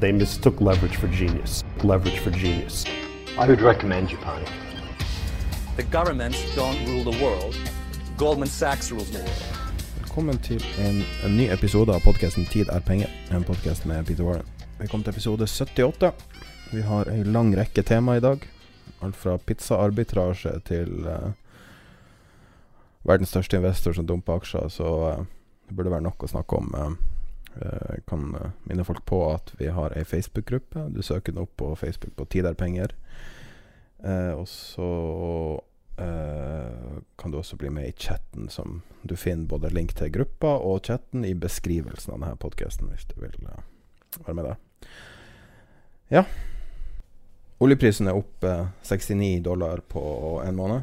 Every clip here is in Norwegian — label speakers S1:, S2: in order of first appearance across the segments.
S1: They mistook leverage for genius. Leverage for genius.
S2: I would recommend Japan.
S3: The governments don't rule the world. Goldman Sachs rules the world.
S4: Velkommen til en, en ny episode av podkasten 'Tid er penger', en podkast med Peter Warren. Vi kom til episode 78. Vi har ei lang rekke tema i dag. Alt fra pizzaarbitrasje til uh, verdens største investor som dumper aksjer, så uh, det burde være nok å snakke om. eh. Eh, Jeg kan eh, minne folk på at vi har ei Facebook-gruppe. Du søker den opp på Facebook på 'Tid er. Eh, og så eh, kan du også bli med i chatten, som du finner både link til gruppa og chatten i beskrivelsen av denne podkasten, hvis du vil eh, være med der. Ja. Oljeprisen er opp eh, 69 dollar på en måned.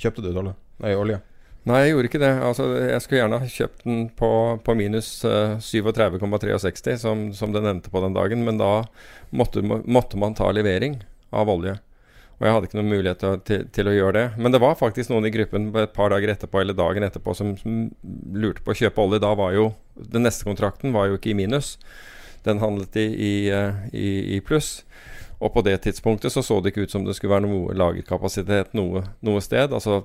S4: Kjøpte du dollar? Nei, olje?
S5: Nei, jeg gjorde ikke det. Altså, jeg skulle gjerne ha kjøpt den på, på minus uh, 37,63, som, som det nevnte på den dagen, men da måtte, måtte man ta levering av olje. Og jeg hadde ikke noen mulighet til, til, til å gjøre det. Men det var faktisk noen i gruppen et par dager etterpå eller dagen etterpå som, som lurte på å kjøpe olje. Da var jo Den neste kontrakten var jo ikke i minus. Den handlet i, i, eh, i, i pluss. Og på det tidspunktet så så det ikke ut som det skulle være noe lagerkapasitet noe, noe sted. Altså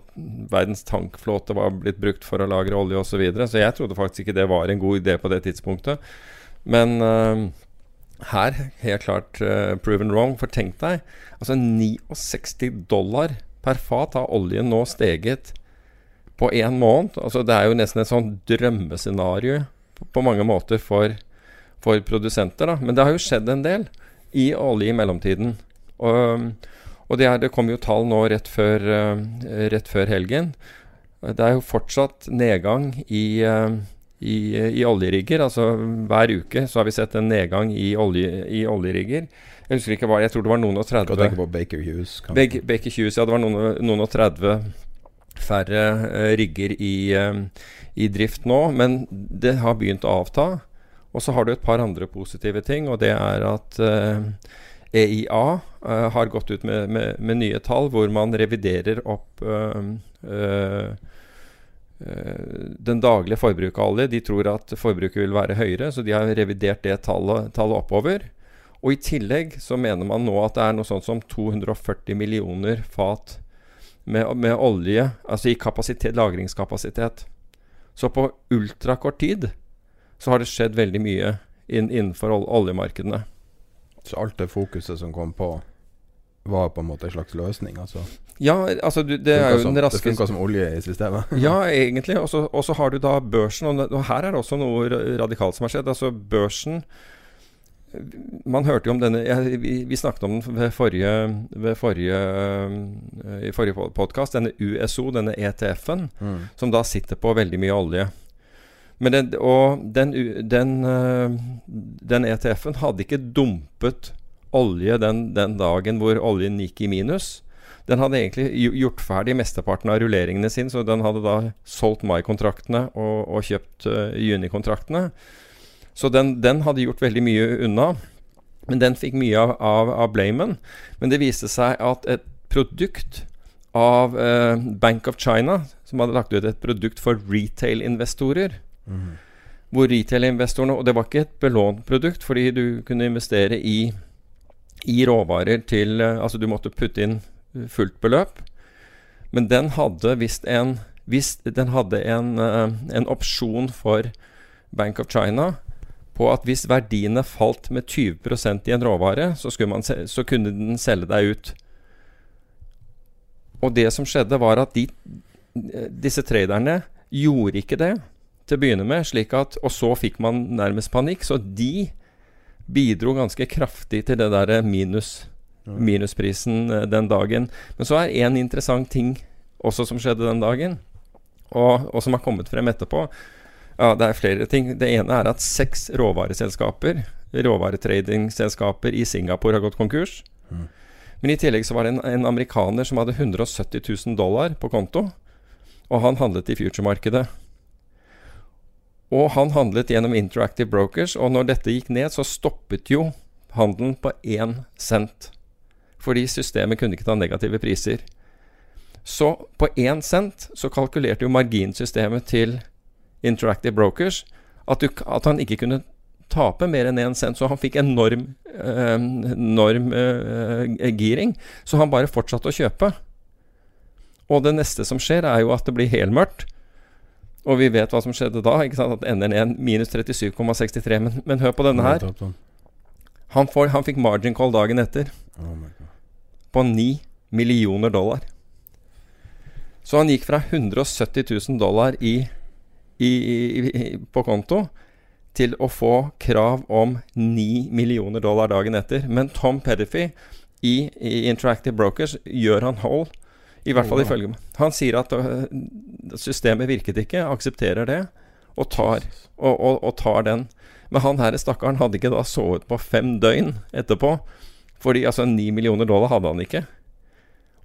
S5: verdens tankflåte var blitt brukt for å lagre olje osv. Så, videre. så jeg trodde faktisk ikke det var en god idé på det tidspunktet. Men uh, her, helt klart uh, proven wrong. For tenk deg, altså 69 dollar per fat har oljen nå steget på én måned. Altså det er jo nesten et sånn drømmescenario på, mange måter for, for produsenter. Da. Men det har jo skjedd en del i olje i mellomtiden. Og, og det, er, det kom jo tall nå rett før, eh, rett før helgen. Det er jo fortsatt nedgang i, eh, i, i oljerigger. Altså hver uke så har vi sett en nedgang i, olje, i oljerigger. Jeg husker ikke hva, jeg tror det var noen og 30
S4: du tenke på Baker Hughes?
S5: Baker, Baker Hughes, ja. Det var noen, noen og 30 færre eh, rigger i, i drift nå. Men det har begynt å avta. Og så har du et par andre positive ting, og det er at eh, EIA eh, har gått ut med, med, med nye tall hvor man reviderer opp eh, den daglige forbruket av olje. De tror at forbruket vil være høyere, så de har revidert det tallet, tallet oppover. Og i tillegg så mener man nå at det er noe sånt som 240 millioner fat med, med olje, altså i kapasitet, lagringskapasitet. Så på ultrakort tid så har det skjedd veldig mye inn, innenfor ol oljemarkedene.
S4: Så alt det fokuset som kom på, var på en måte en slags løsning? Altså.
S5: Ja, altså du, det er jo
S4: som,
S5: den
S4: det
S5: raske
S4: funka som olje i systemet?
S5: Ja, egentlig. Og så- har du da børsen, og, og her er det også noe radikalt som har skjedd. Altså børsen Man hørte jo om denne jeg, vi, vi snakket om den ved forrige, ved forrige øh, i forrige podkast. Denne USO, denne ETF-en,
S4: Mm.
S5: som da sitter på veldig mye olje. Den, og den, den, øh, den ETF-en hadde ikke dumpet olje den, den dagen hvor oljen gikk i minus. Den hadde egentlig gjort ferdig mesteparten av rulleringene sine, så den hadde da solgt mai-kontraktene og, og kjøpt uh, juni-kontraktene. Så den, den hadde gjort veldig mye unna. Men den fikk mye av, av, av blamen. Men det viste seg at et produkt av uh, Bank of China, som hadde lagt ut et produkt for retail-investorer
S4: Mhm.
S5: hvor retail-investorene Og det var ikke et belånt produkt, fordi du kunne investere i, i råvarer til eh, Altså du måtte putte inn fullt beløp. Men den hadde visst en hvis den hadde en, eh, en opsjon for Bank of China på at hvis verdiene falt med 20% i en råvare, så, man, så, kunne den selge deg ut. Og det som skjedde, var at de, disse traderne gjorde ikke det til å begynne med. slik at, Og så fikk man nærmest panikk. Så de bidro ganske kraftig til det der minus, minusprisen eh, den dagen. Men så er én interessant ting også som skjedde den dagen, og, og som har kommet frem etterpå. Ja, Det er flere ting. Det ene er at seks råvareselskaper, råvaretradingselskaper i Singapore har gått konkurs. Mm. Men i tillegg så var det en, en, amerikaner som hadde 170 000 dollar på konto. Og han handlet i future-markedet. Og han handlet gjennom Interactive Brokers, og når dette gikk ned, så stoppet jo handelen på én cent. Fordi systemet kunne ikke ta negative priser. Så på én cent så kalkulerte jo marginsystemet til Interactive Brokers at, du, at han ikke kunne tape mer enn én en cent. Så han fikk enorm, eh, enorm eh, giring. Så han bare fortsatte å kjøpe. Og det neste som skjer, er jo at det blir helmørkt. Og vi vet hva som skjedde da. ikke sant? At NN1 minus 37,63. Men, men, hør på denne her. Han, får, han fikk margin call dagen etter. På 9 millioner dollar. Så han gikk fra 170 000 dollar i, i, i, på konto til å få krav om 9 millioner dollar dagen etter. Men Tom Pedify i, Interactive Brokers gjør han whole i hvert fall ifølge meg. Han sier at uh, systemet virket ikke, aksepterer det, og tar, og, og, og tar, den. Men han her stakkaren hadde ikke da sovet på fem døgn etterpå. Fordi altså ni millioner dollar hadde han ikke.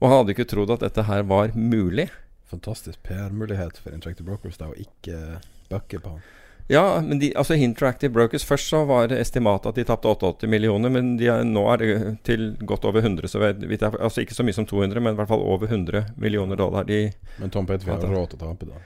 S5: Og han hadde ikke trodd at dette her var mulig.
S4: Fantastisk PR-mulighet for Interactive Brokers da å ikke bøkke på han.
S5: Ja, men de, altså Interactive Brokers Først så var estimatet at de tapte 88 millioner, men de er, nå er det til godt over 100. Så vidt jeg, altså Ikke så mye som 200, men i hvert fall over 100 millioner dollar. De,
S4: men Tom Petterfie har råd til å tape, da?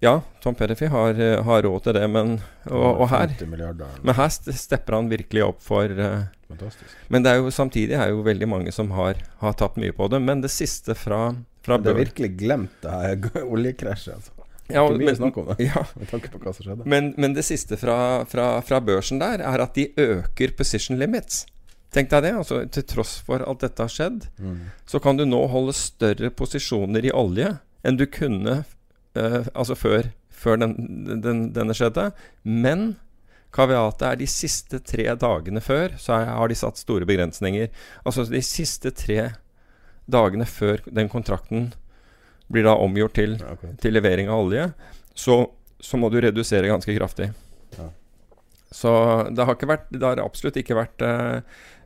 S5: Ja, Tom Petterfie har, har, råd til det, men og, og her Men her stepper han virkelig opp for uh, Fantastisk. Men det er jo, samtidig er jo veldig mange som har, har tapt mye på det. Men det siste fra, fra
S4: Det er virkelig glemt, det her oljekrasjet. Altså.
S5: Ja,
S4: ikke mye men, snakk om det, ja. med tanke på hva som skjedde.
S5: Men, men det siste fra, fra, fra, børsen der, er at de øker position limits. Tenk deg det. altså Til tross for at dette har skjedd, mm. så kan du nå holde større posisjoner i olje enn du kunne uh, altså før, før den, den, denne skjedde. Men kaviatet er de siste tre dagene før, så har de satt store begrensninger. Altså de siste tre dagene før den kontrakten blir da omgjort til, okay. til levering av olje, så, så, må du redusere ganske kraftig. Ja. Så det har, vært, det har, absolutt ikke vært eh,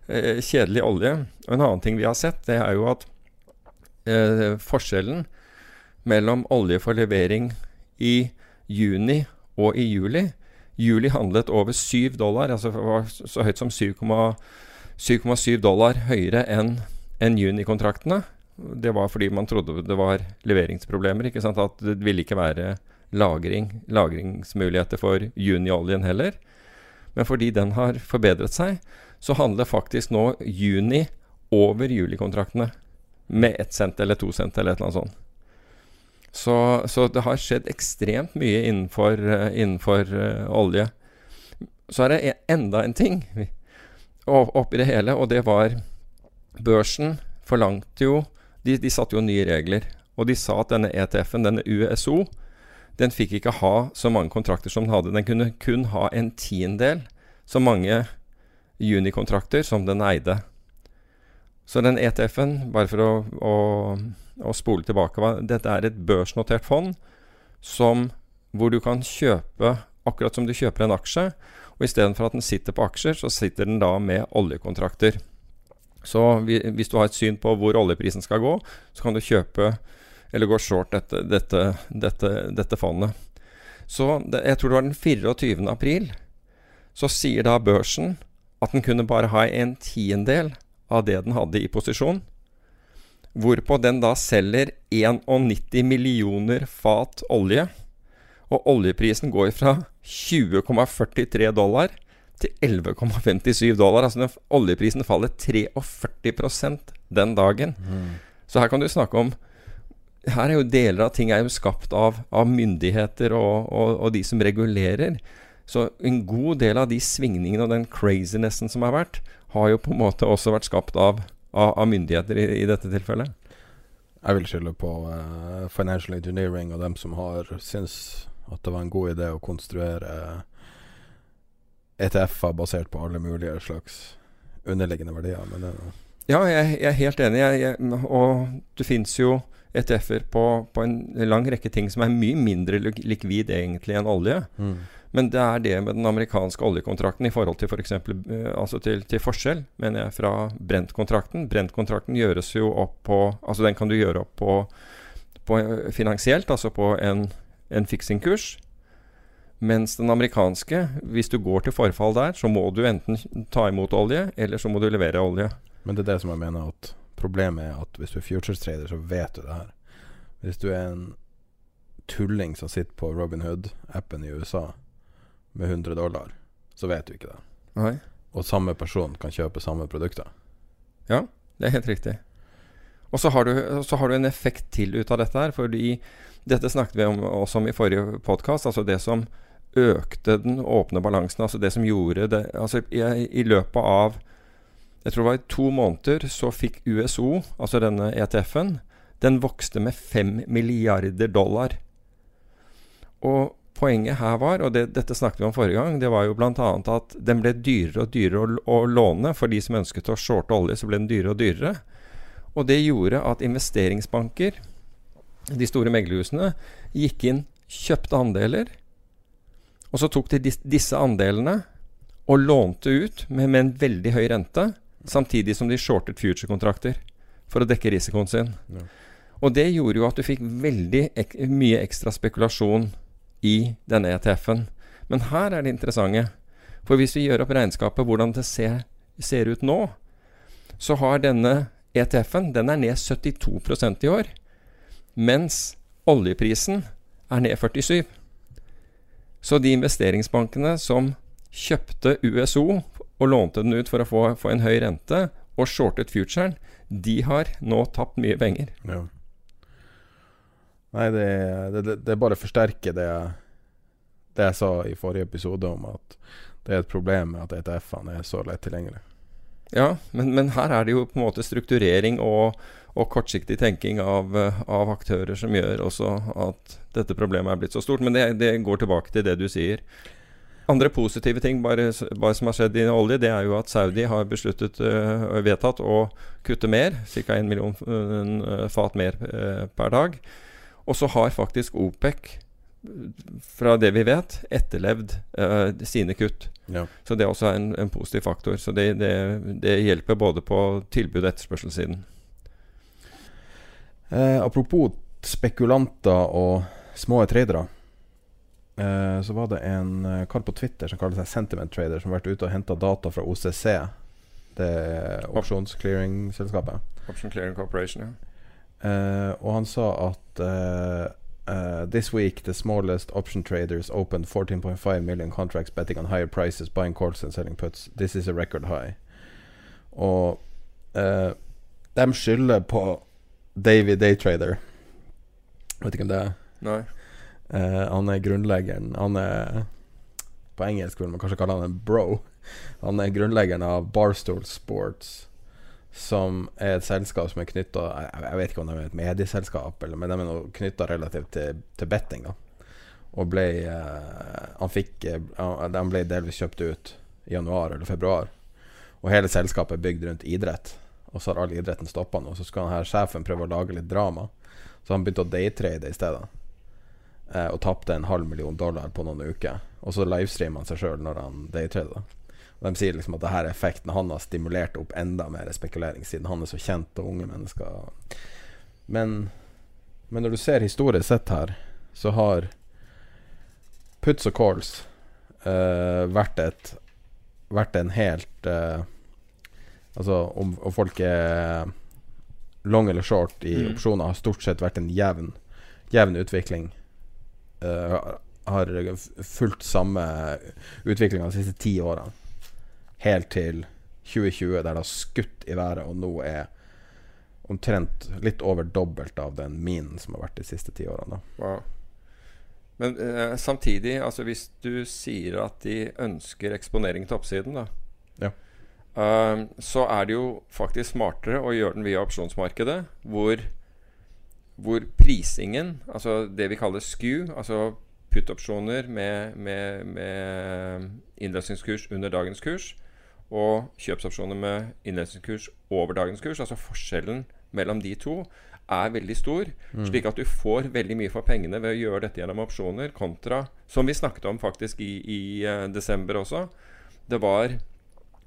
S5: eh, kjedelig olje. Og en annen ting vi har sett, det er jo at eh, forskjellen mellom olje for levering i juni og i juli Juli handlet over 7 dollar, altså var så høyt som 7,7 dollar høyere enn en junikontraktene. Det var fordi man trodde det var leveringsproblemer. ikke sant? At det ville ikke være lagring, lagringsmuligheter for junioljen heller. Men fordi den har forbedret seg, så handler faktisk nå juni over julikontraktene. Med ett cent eller to cent eller et eller annet sånt. Så, så det har skjedd ekstremt mye innenfor, uh, innenfor uh, olje. Så er det enda en ting oppi det hele, og det var Børsen forlangte jo de, de satte jo nye regler. Og de sa at denne ETF-en, denne USO, den fikk ikke ha så mange kontrakter som den hadde. Den kunne kun ha en tiendedel så mange junikontrakter som den eide. Så den ETF-en, bare for å, å, å spole tilbake Dette er et børsnotert fond som, hvor du kan kjøpe akkurat som du kjøper en aksje. Og istedenfor at den sitter på aksjer, så sitter den da med oljekontrakter. Så hvis du har et syn på hvor oljeprisen skal gå, så kan du kjøpe eller gå short dette, dette, dette, dette fondet. Så det, jeg tror det var den 24. april, så sier da børsen at den kunne bare ha en tiendedel av det den hadde i posisjon. Hvorpå den da selger 91 millioner fat olje. Og oljeprisen går fra 20,43 dollar til 11,57 dollar. Altså oljeprisen faller 43% den dagen. Mm. Så her kan du snakke om her er jo deler av ting er jo skapt av, av myndigheter og, og, og, de som regulerer. Så en god del av de svingningene og den crazinessen som har vært, har jo på en måte også vært skapt av, av, av myndigheter i, i, dette tilfellet.
S4: Jeg vil skylde på uh, financial engineering og dem som har syntes at det var en god idé å konstruere ETF-er basert på alle mulige slags underliggende verdier. Men det,
S5: ja, jeg, jeg, er helt enig. Jeg, jeg, og det fins jo ETF-er på, på, en lang rekke ting som er mye mindre likvid egentlig enn olje. Mm. Men det er det med den amerikanske oljekontrakten i forhold til For eksempel, uh, altså til, til, forskjell, mener jeg, fra Brent-kontrakten. Brent-kontrakten gjøres jo opp på Altså den kan du gjøre opp på, på eh, finansielt, altså på en, en fiksingkurs. Mens den amerikanske, hvis du går til forfall der, så må du enten ta imot olje, eller så må du levere olje.
S4: Men det er det som jeg mener at problemet er at hvis du er futures-trader, så vet du det her. Hvis du er en tulling som sitter på Robin Hood-appen i USA med 100 dollar, så vet du ikke det.
S5: Nei.
S4: Og samme person kan kjøpe samme produkter.
S5: Ja, det er helt riktig. Og så har, du, så har du en effekt til ut av dette her. Fordi dette snakket vi om, også om i forrige podkast. Altså det som økte den åpne balansen. Altså det som gjorde det Altså i, i løpet av jeg tror det var i to måneder så fikk USO, altså denne ETF-en, den vokste med 5 milliarder dollar. Og poenget her var, og det, dette snakket vi om forrige gang, det var jo bl.a. at den ble dyrere og dyrere å, å, låne. For de som ønsket å shorte olje, så ble den dyrere og dyrere. Og det gjorde at investeringsbanker, de store meglerhusene, gikk inn, kjøpte andeler. Og så tok de disse andelene og lånte ut med, med en veldig høy rente samtidig som de shortet future-kontrakter for å dekke risikoen sin. Ja. Og det gjorde jo at du fikk veldig ek mye ekstra spekulasjon i denne ETF-en. Men her er det interessante. For hvis vi gjør opp regnskapet hvordan det ser, ser ut nå, så har denne ETF-en den er ned 72% i år. Mens oljeprisen er ned 47 Så de investeringsbankene som kjøpte USO og lånte den ut for å få, få en høy rente, og shortet futuren, de har nå tapt mye penger.
S4: Ja. Nei, det, det, det, bare forsterker det, det jeg sa i forrige episode om at det er et problem med at ETF-ene er så lett tilgjengelige.
S5: Ja, men, men, her er det jo på en måte strukturering og, og kortsiktig tenking av, av, aktører som gjør også at dette problemet er blitt så stort. Men det, det går tilbake til det du sier. Andre positive ting bare, bare, som har skjedd i olje, det er jo at Saudi har besluttet uh, vedtatt å kutte mer, ca. 1 million uh, fat mer uh, per dag. Og så har faktisk OPEC, fra det vi vet, etterlevd sine kutt. Ja. Så det er også en, en positiv faktor. Så det, det, det, hjelper både på tilbud- og etterspørselssiden.
S4: Apropos spekulanter og små tradere. Eh, så var det en uh, kar på Twitter som kaller seg Sentiment Trader, som har vært ute og henta data fra OCC. Det er opsjonsclearing-selskapet.
S5: Option Clearing Corporation, ja.
S4: Eh, og han sa at This week the smallest option traders opened 14.5 million contracts betting on higher prices, buying calls and selling puts. This is a record high. Og de skylder på Davy Daytrader. Vet ikke hvem det er.
S5: Nei.
S4: Uh, han er grunnleggeren Han er På engelsk vil man kanskje kalle han en bro. Han er grunnleggeren av Barstool Sports, som er et selskap som er knytta jeg, vet ikke om det er et medieselskap, eller, men de er knytta relativt til, til, betting. da Og ble uh, Han fikk uh, De ble delvis kjøpt ut i januar eller februar. Og hele selskapet er bygd rundt idrett. Og så har all idretten stoppa nå. Så skal han her sjefen prøve å lage litt drama. Så han begynte å daytrade i stedet eh, og tapte en halv million dollar på noen uker. Og så livestreamer han seg sjøl når han daytrader. De sier liksom at det her er effekten han har stimulert opp enda mer spekulering, siden han er så kjent og unge mennesker. Men, men når du ser historisk sett her, så har puts og calls eh, vært et Vært en helt eh, Altså om, om, folk er long eller short i mm. opsjoner, har stort sett vært en jevn, jevn utvikling uh, har fulgt samme utviklinga de siste ti årene. Helt til 2020, der det har skutt i været, og nå er omtrent litt over dobbelt av den minen som har vært de siste ti årene.
S5: Wow. Men uh, samtidig, altså hvis du sier at de ønsker eksponering til oppsiden, da
S4: Ja.
S5: Eh, så er det jo faktisk smartere å gjøre den via opsjonsmarkedet, hvor, hvor prisingen, altså det vi kaller SKU, altså put-opsjoner med, med, med innløsningskurs under dagens kurs, og kjøpsopsjoner med innløsningskurs over dagens kurs, altså forskjellen mellom de to, er veldig stor. Slik at du får veldig mye for pengene ved å gjøre dette gjennom opsjoner, kontra Som vi snakket om faktisk i, i uh, desember også. Det var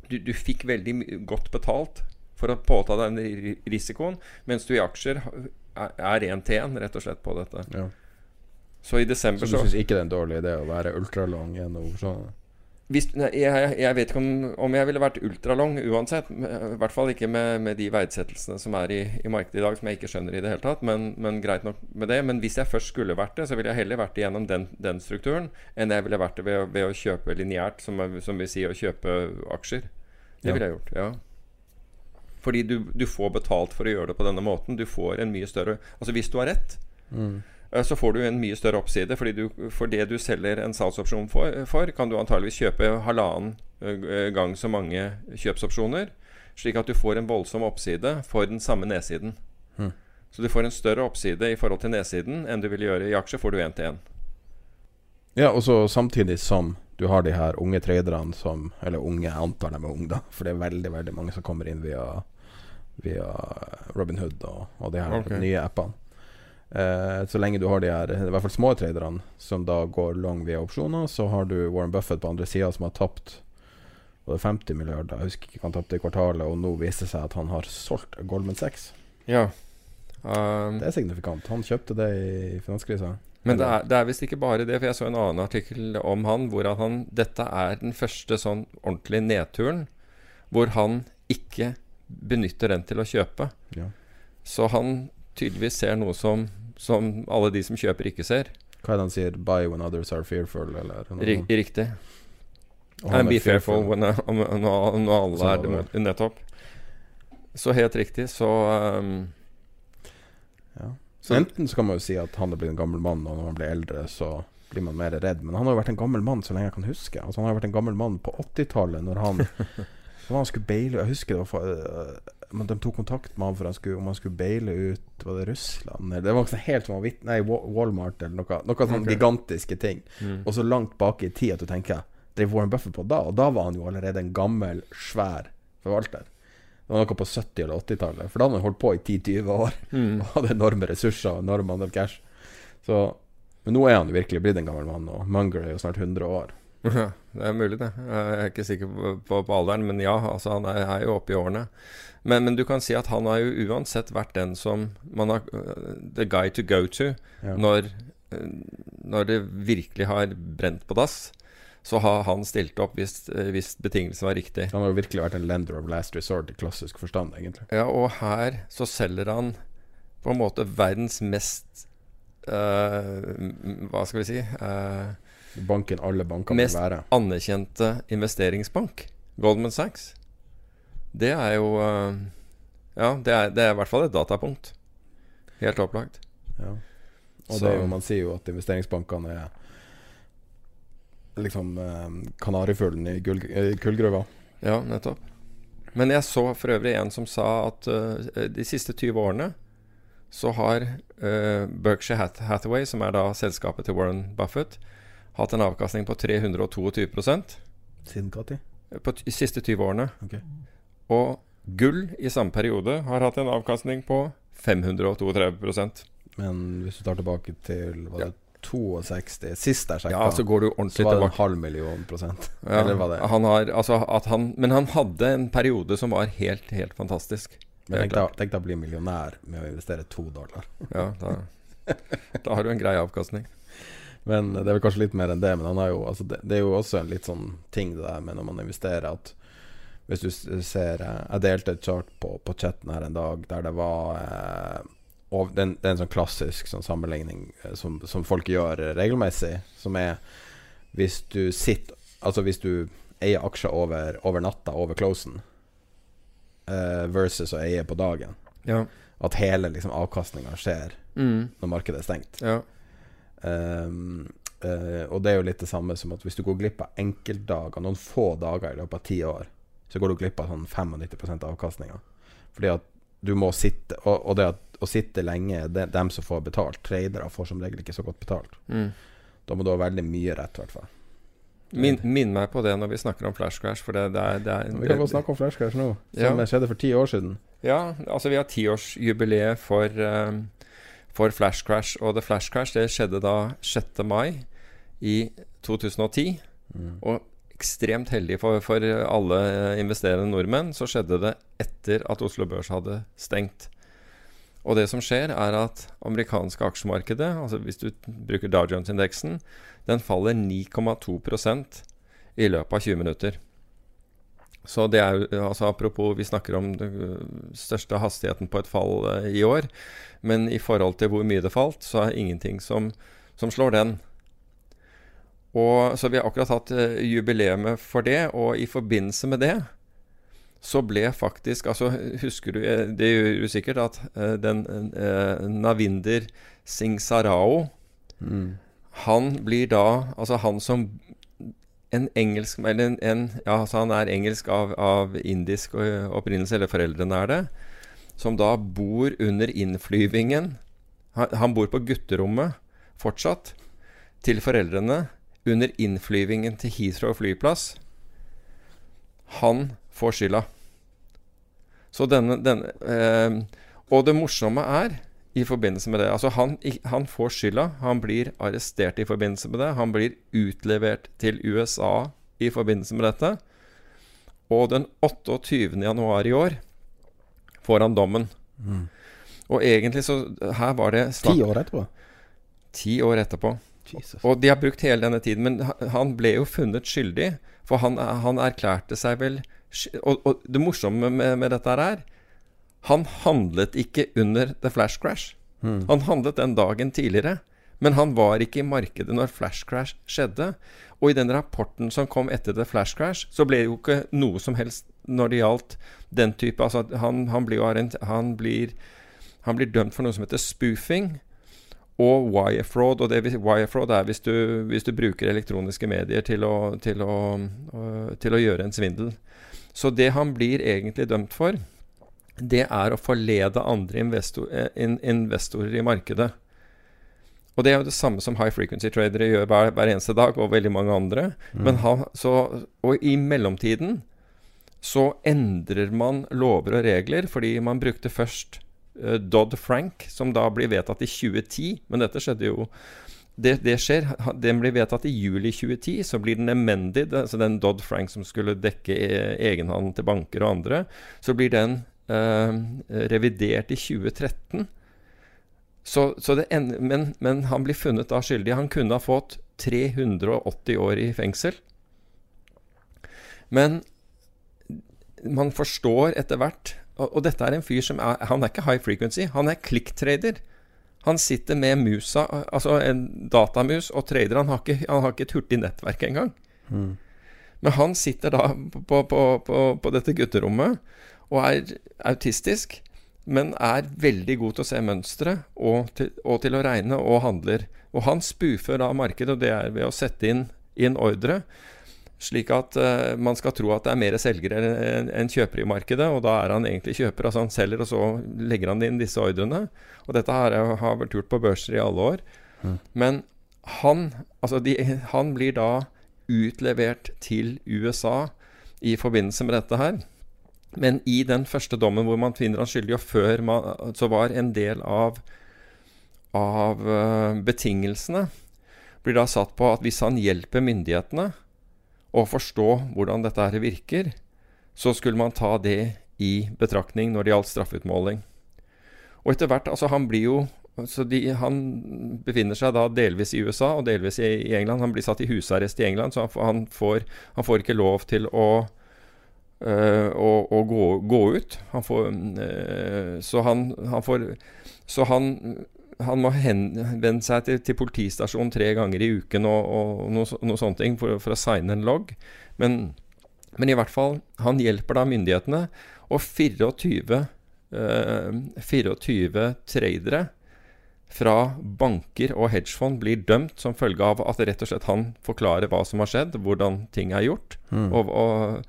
S5: Du, du fikk veldig godt betalt for å påta deg den risikoen, mens du i aksjer er én til én, rett og slett, på dette.
S4: Ja.
S5: Så i desember
S4: Så
S5: Så du
S4: syns ikke det er en dårlig idé å være ultralang gjennom opsjoner?
S5: Hvis, nei, jeg, jeg vet ikke om, om jeg ville vært ultralong uansett. eh, I hvert fall ikke med, med de verdsettelsene som er i, i markedet i dag, som jeg ikke skjønner i det hele tatt. Men, men greit nok med det. Men hvis jeg først skulle vært det, så ville jeg heller vært det gjennom den, den strukturen enn jeg ville vært det ved, ved å kjøpe lineært, som, som vil si å kjøpe aksjer. Det ville jeg gjort, ja. Fordi du, du får betalt for å gjøre det på denne måten. Du får en mye større Altså hvis du har rett, eh, så får du en mye større oppside. Fordi du, for det du selger en salgsopsjon for, for kan du antageligvis kjøpe halvannen eh, gang så mange kjøpsopsjoner. Slik at du får en voldsom oppside for den samme nedsiden. Så du får en større oppside i forhold til nedsiden enn du vil gjøre i aksjer. Får du én til én.
S4: Ja, og så samtidig som du har de her unge traderne som Eller unge, jeg antar de er unge, da. For det er veldig veldig mange som kommer inn via Via Robin Hood og, og de her
S5: okay.
S4: nye appene. Eh, så lenge du har de her i hvert fall små traderne som da går long via opsjoner, så har du Warren Buffett på andre sida som har tapt var det 50 milliarder, jeg husker ikke hva han tapte i kvartalet, og nå viser det seg at han har solgt Goldman Sachs.
S5: Ja. Um,
S4: Det er signifikant. Han kjøpte det i finanskrisa.
S5: Men det er, det er visst ikke bare det, for jeg så en annen artikkel om han hvor han Dette er den første sånn ordentlige nedturen hvor han ikke benytter den til å kjøpe.
S4: Ja.
S5: Så han tydeligvis ser noe som, som alle de som kjøper, ikke ser.
S4: Hva er det han sier? 'Buy when others are fearful', eller noe
S5: riktig. And be fearful
S4: fearful.
S5: when, uh, når, når alle er
S4: det
S5: nettopp. Så helt riktig, så um,
S4: Ja.
S5: Så-
S4: Enten så kan man jo si at han er blitt en gammel mann, og når man blir eldre, så blir man mer redd. Men han har jo vært en gammel mann så lenge jeg kan huske. Altså Han har jo vært en gammel mann på 80-tallet, når han Når han skulle beile Jeg husker det var men De tok kontakt med ham for han skulle, om han skulle baile ut Var det Russland? Eller, det var sånn helt vanvitt Nei, Walmart eller noe. Noe sånn
S5: okay.
S4: gigantiske ting.
S5: Mm.
S4: Og så langt bak i tid at du tenker Drev Warren Buffett på da? Og da var han jo allerede en gammel, svær forvalter. Det var noe på 70- eller 80-tallet. For da hadde han holdt på i 10-20 år
S5: mm.
S4: og hadde enorme ressurser og enorm andel cash. Så, men nå er han jo virkelig blitt en gammel mann, og Munger er jo snart 100 år.
S5: Ja, det er mulig, det. Jeg er ikke sikker på, på, på alderen, men ja, altså han er, er jo oppe i årene. Men, men du kan si at han har jo uansett vært den som man har uh, The guy to go to
S4: Ja.
S5: når, uh, når det virkelig har brent på dass. Så har han stilt opp hvis, uh, hvis betingelsene var riktig.
S4: Han har jo virkelig vært en lender of last resort i klassisk forstand, egentlig.
S5: Ja, og her så selger han på en måte verdens mest uh, Hva skal vi si uh,
S4: Banken alle banker Mest
S5: Mest
S4: være.
S5: anerkjente investeringsbank, Goldman Sachs. Det er jo eh, Ja, det er, det er i hvert fall et datapunkt. Helt opplagt.
S4: Ja. Og det man sier jo at investeringsbankene er liksom eh, kanarifuglen i eh, kullgruva.
S5: Ja, nettopp. Men jeg så for øvrig en som sa at uh, de siste 20 årene så har uh, Berkshire Hath Hathaway, som er da selskapet til Warren Buffett, hatt en avkastning på 322
S4: Siden når?
S5: på de siste 20 årene.
S4: Okay.
S5: Og gull i samme periode har hatt en avkastning på 532%
S4: Men hvis du tar tilbake til var det 62 Sist jeg sjekka,
S5: Ja, så går du
S4: så var det en halv million prosent.
S5: Ja,
S4: Eller var det
S5: han har, altså at han, men han hadde en periode som var helt, helt fantastisk.
S4: Men tenk deg å bli millionær med å investere to dollar.
S5: Ja, da, da har du en grei avkastning.
S4: Men det er vel kanskje litt mer enn det. Men han har jo, altså det, det er jo også en litt sånn ting det der med når man investerer, at hvis du ser eh, Jeg delte et chart på, på chatten her en dag der det var eh, og det, er en- sånn klassisk sånn sammenligning eh, som, som folk gjør regelmessig, som er hvis du sitter Altså hvis du eier aksjer over, over natta, over closen, eh, versus å eie på dagen.
S5: Ja.
S4: At hele liksom, avkastninga skjer
S5: Mm.
S4: når markedet er stengt.
S5: Ja.
S4: Um, eh, og det er jo litt det samme som at hvis du går glipp av enkeltdager, noen få dager i løpet av ti år, så går du glipp av sånn 95% av avkastninga. Fordi at du må sitte Og, og det at å sitte lenge, det er dem som får betalt. Tradere får som regel ikke så godt betalt.
S5: Mm.
S4: Da må du ha veldig mye rett, i hvert fall.
S5: Min, minn meg på det når vi snakker om flash crash, for det, det er, det er
S4: Vi kan få snakke om Flash Crash nå, som
S5: Ja.
S4: skjedde for ti år siden.
S5: Ja, altså vi har tiårsjubileet for, eh, for Flash Crash. Og The Flash Crash det skjedde da 6. mai i 2010. Og ekstremt heldig for, for alle investerende nordmenn, så skjedde det etter at Oslo Børs hadde stengt. Og det som skjer, er at amerikanske aksjemarkedet, altså hvis du bruker Dow Jones-indeksen, den faller 9,2% i løpet av 20 minutter. Så det er altså Apropos, vi snakker om den øh, største hastigheten på et fall øh, i år. Men i forhold til hvor mye det falt, så er det ingenting som, som slår den. Og, så vi har akkurat hatt uh, jubileet for det, og i forbindelse med det så ble faktisk altså Husker du, det gjør du sikkert, at den eh, Navinder Singh Sarao Han blir da Altså han som en engelsk en, en Ja, altså han er engelsk av, av indisk opprinnelse, eller foreldrene er det. Som da bor under innflyvingen han, han bor på gutterommet fortsatt. Til foreldrene. Under innflyvingen til Heathrow flyplass. Han får skylda. Så denne, denne eh, Og det morsomme er i forbindelse med det. Altså han, han får skylda. Han blir arrestert i forbindelse med det. Han blir utlevert til USA i forbindelse med dette. Og den 28. januar i år får han dommen. Og egentlig så Her var det
S4: Ti år etterpå.
S5: Ti år etterpå.
S4: Jesus.
S5: Og de har brukt hele denne tiden. Men han ble jo funnet skyldig. For han, han erklærte seg vel Og, og det morsomme med, med dette her er Han handlet ikke under the flash crash. Han handlet den dagen tidligere. Men han var ikke i markedet når flash crash skjedde. Og i den rapporten som kom etter the flash crash, så ble det jo ikke noe som helst når det gjaldt den type Altså han, han blir han blir, han blir dømt for noe som heter spoofing og wire fraud. Og det wire fraud er hvis du, hvis du bruker elektroniske medier til å, til, å, øh, til å gjøre en svindel. Så det han blir egentlig dømt for, det er å forlede andre investor, eh, in, investorer i markedet. Og det er jo det samme som high frequency tradere gjør hver, hver eneste dag, og veldig mange andre. Men Ha, så, og i mellomtiden så endrer man lover og regler, fordi man brukte først uh, Dodd-Frank, som da blir vedtatt i 2010. Men dette skjedde jo det, det skjer. Den blir vedtatt i juli 2010. Så blir den amended, altså den Dodd-Frank som skulle dekke egenhandelen til banker og andre. Så blir den eh, revidert i 2013. Så, så det en, men, men han blir funnet da skyldig. Han kunne ha fått 380 år i fengsel. Men man forstår etter hvert og, og dette er en fyr som er Han er ikke high frequency, han er click-trader. Han sitter med musa, altså en datamus, og trader. Han har ikke, han har ikke et hurtig nettverk engang. Men han sitter da på, på, på, på dette gutterommet og er autistisk, men er veldig god til å se mønstre og til, og til å regne og handler. Og han spoofer da markedet, og det er ved å sette inn, inn ordre, slik at uh, man skal tro at det er mer selgere enn en kjøpere i markedet, og da er han egentlig kjøper. Altså han selger, og så legger han inn disse ordrene. Og dette her er- har vært gjort på børser i alle år. Men han, altså de, han blir da utlevert til USA i forbindelse med dette her. Men i den første dommen hvor man finner han skyldig, og før man, så var en del av, av eh, betingelsene blir da satt på at hvis han hjelper myndighetene å forstå hvordan dette her virker, så skulle man ta det i betraktning når det gjaldt straffeutmåling. Og etter hvert, altså han blir jo så de, Han befinner seg da delvis i USA og delvis i, i England. Han blir satt i husarrest i England, så han, han, får, han får ikke lov til å øh, å, å gå, gå ut. Han får øh, Så han, han får Så han, han må henvende seg til, til politistasjonen tre ganger i uken og, og noe, noe ting for, for å signe en logg. Men, men i hvert fall, han hjelper da myndighetene. Og 24 eh, 24 tradere fra banker og hedgefond blir dømt som følge av at rett og slett han forklarer hva som har skjedd, hvordan ting er gjort
S4: Mm.
S5: og, og,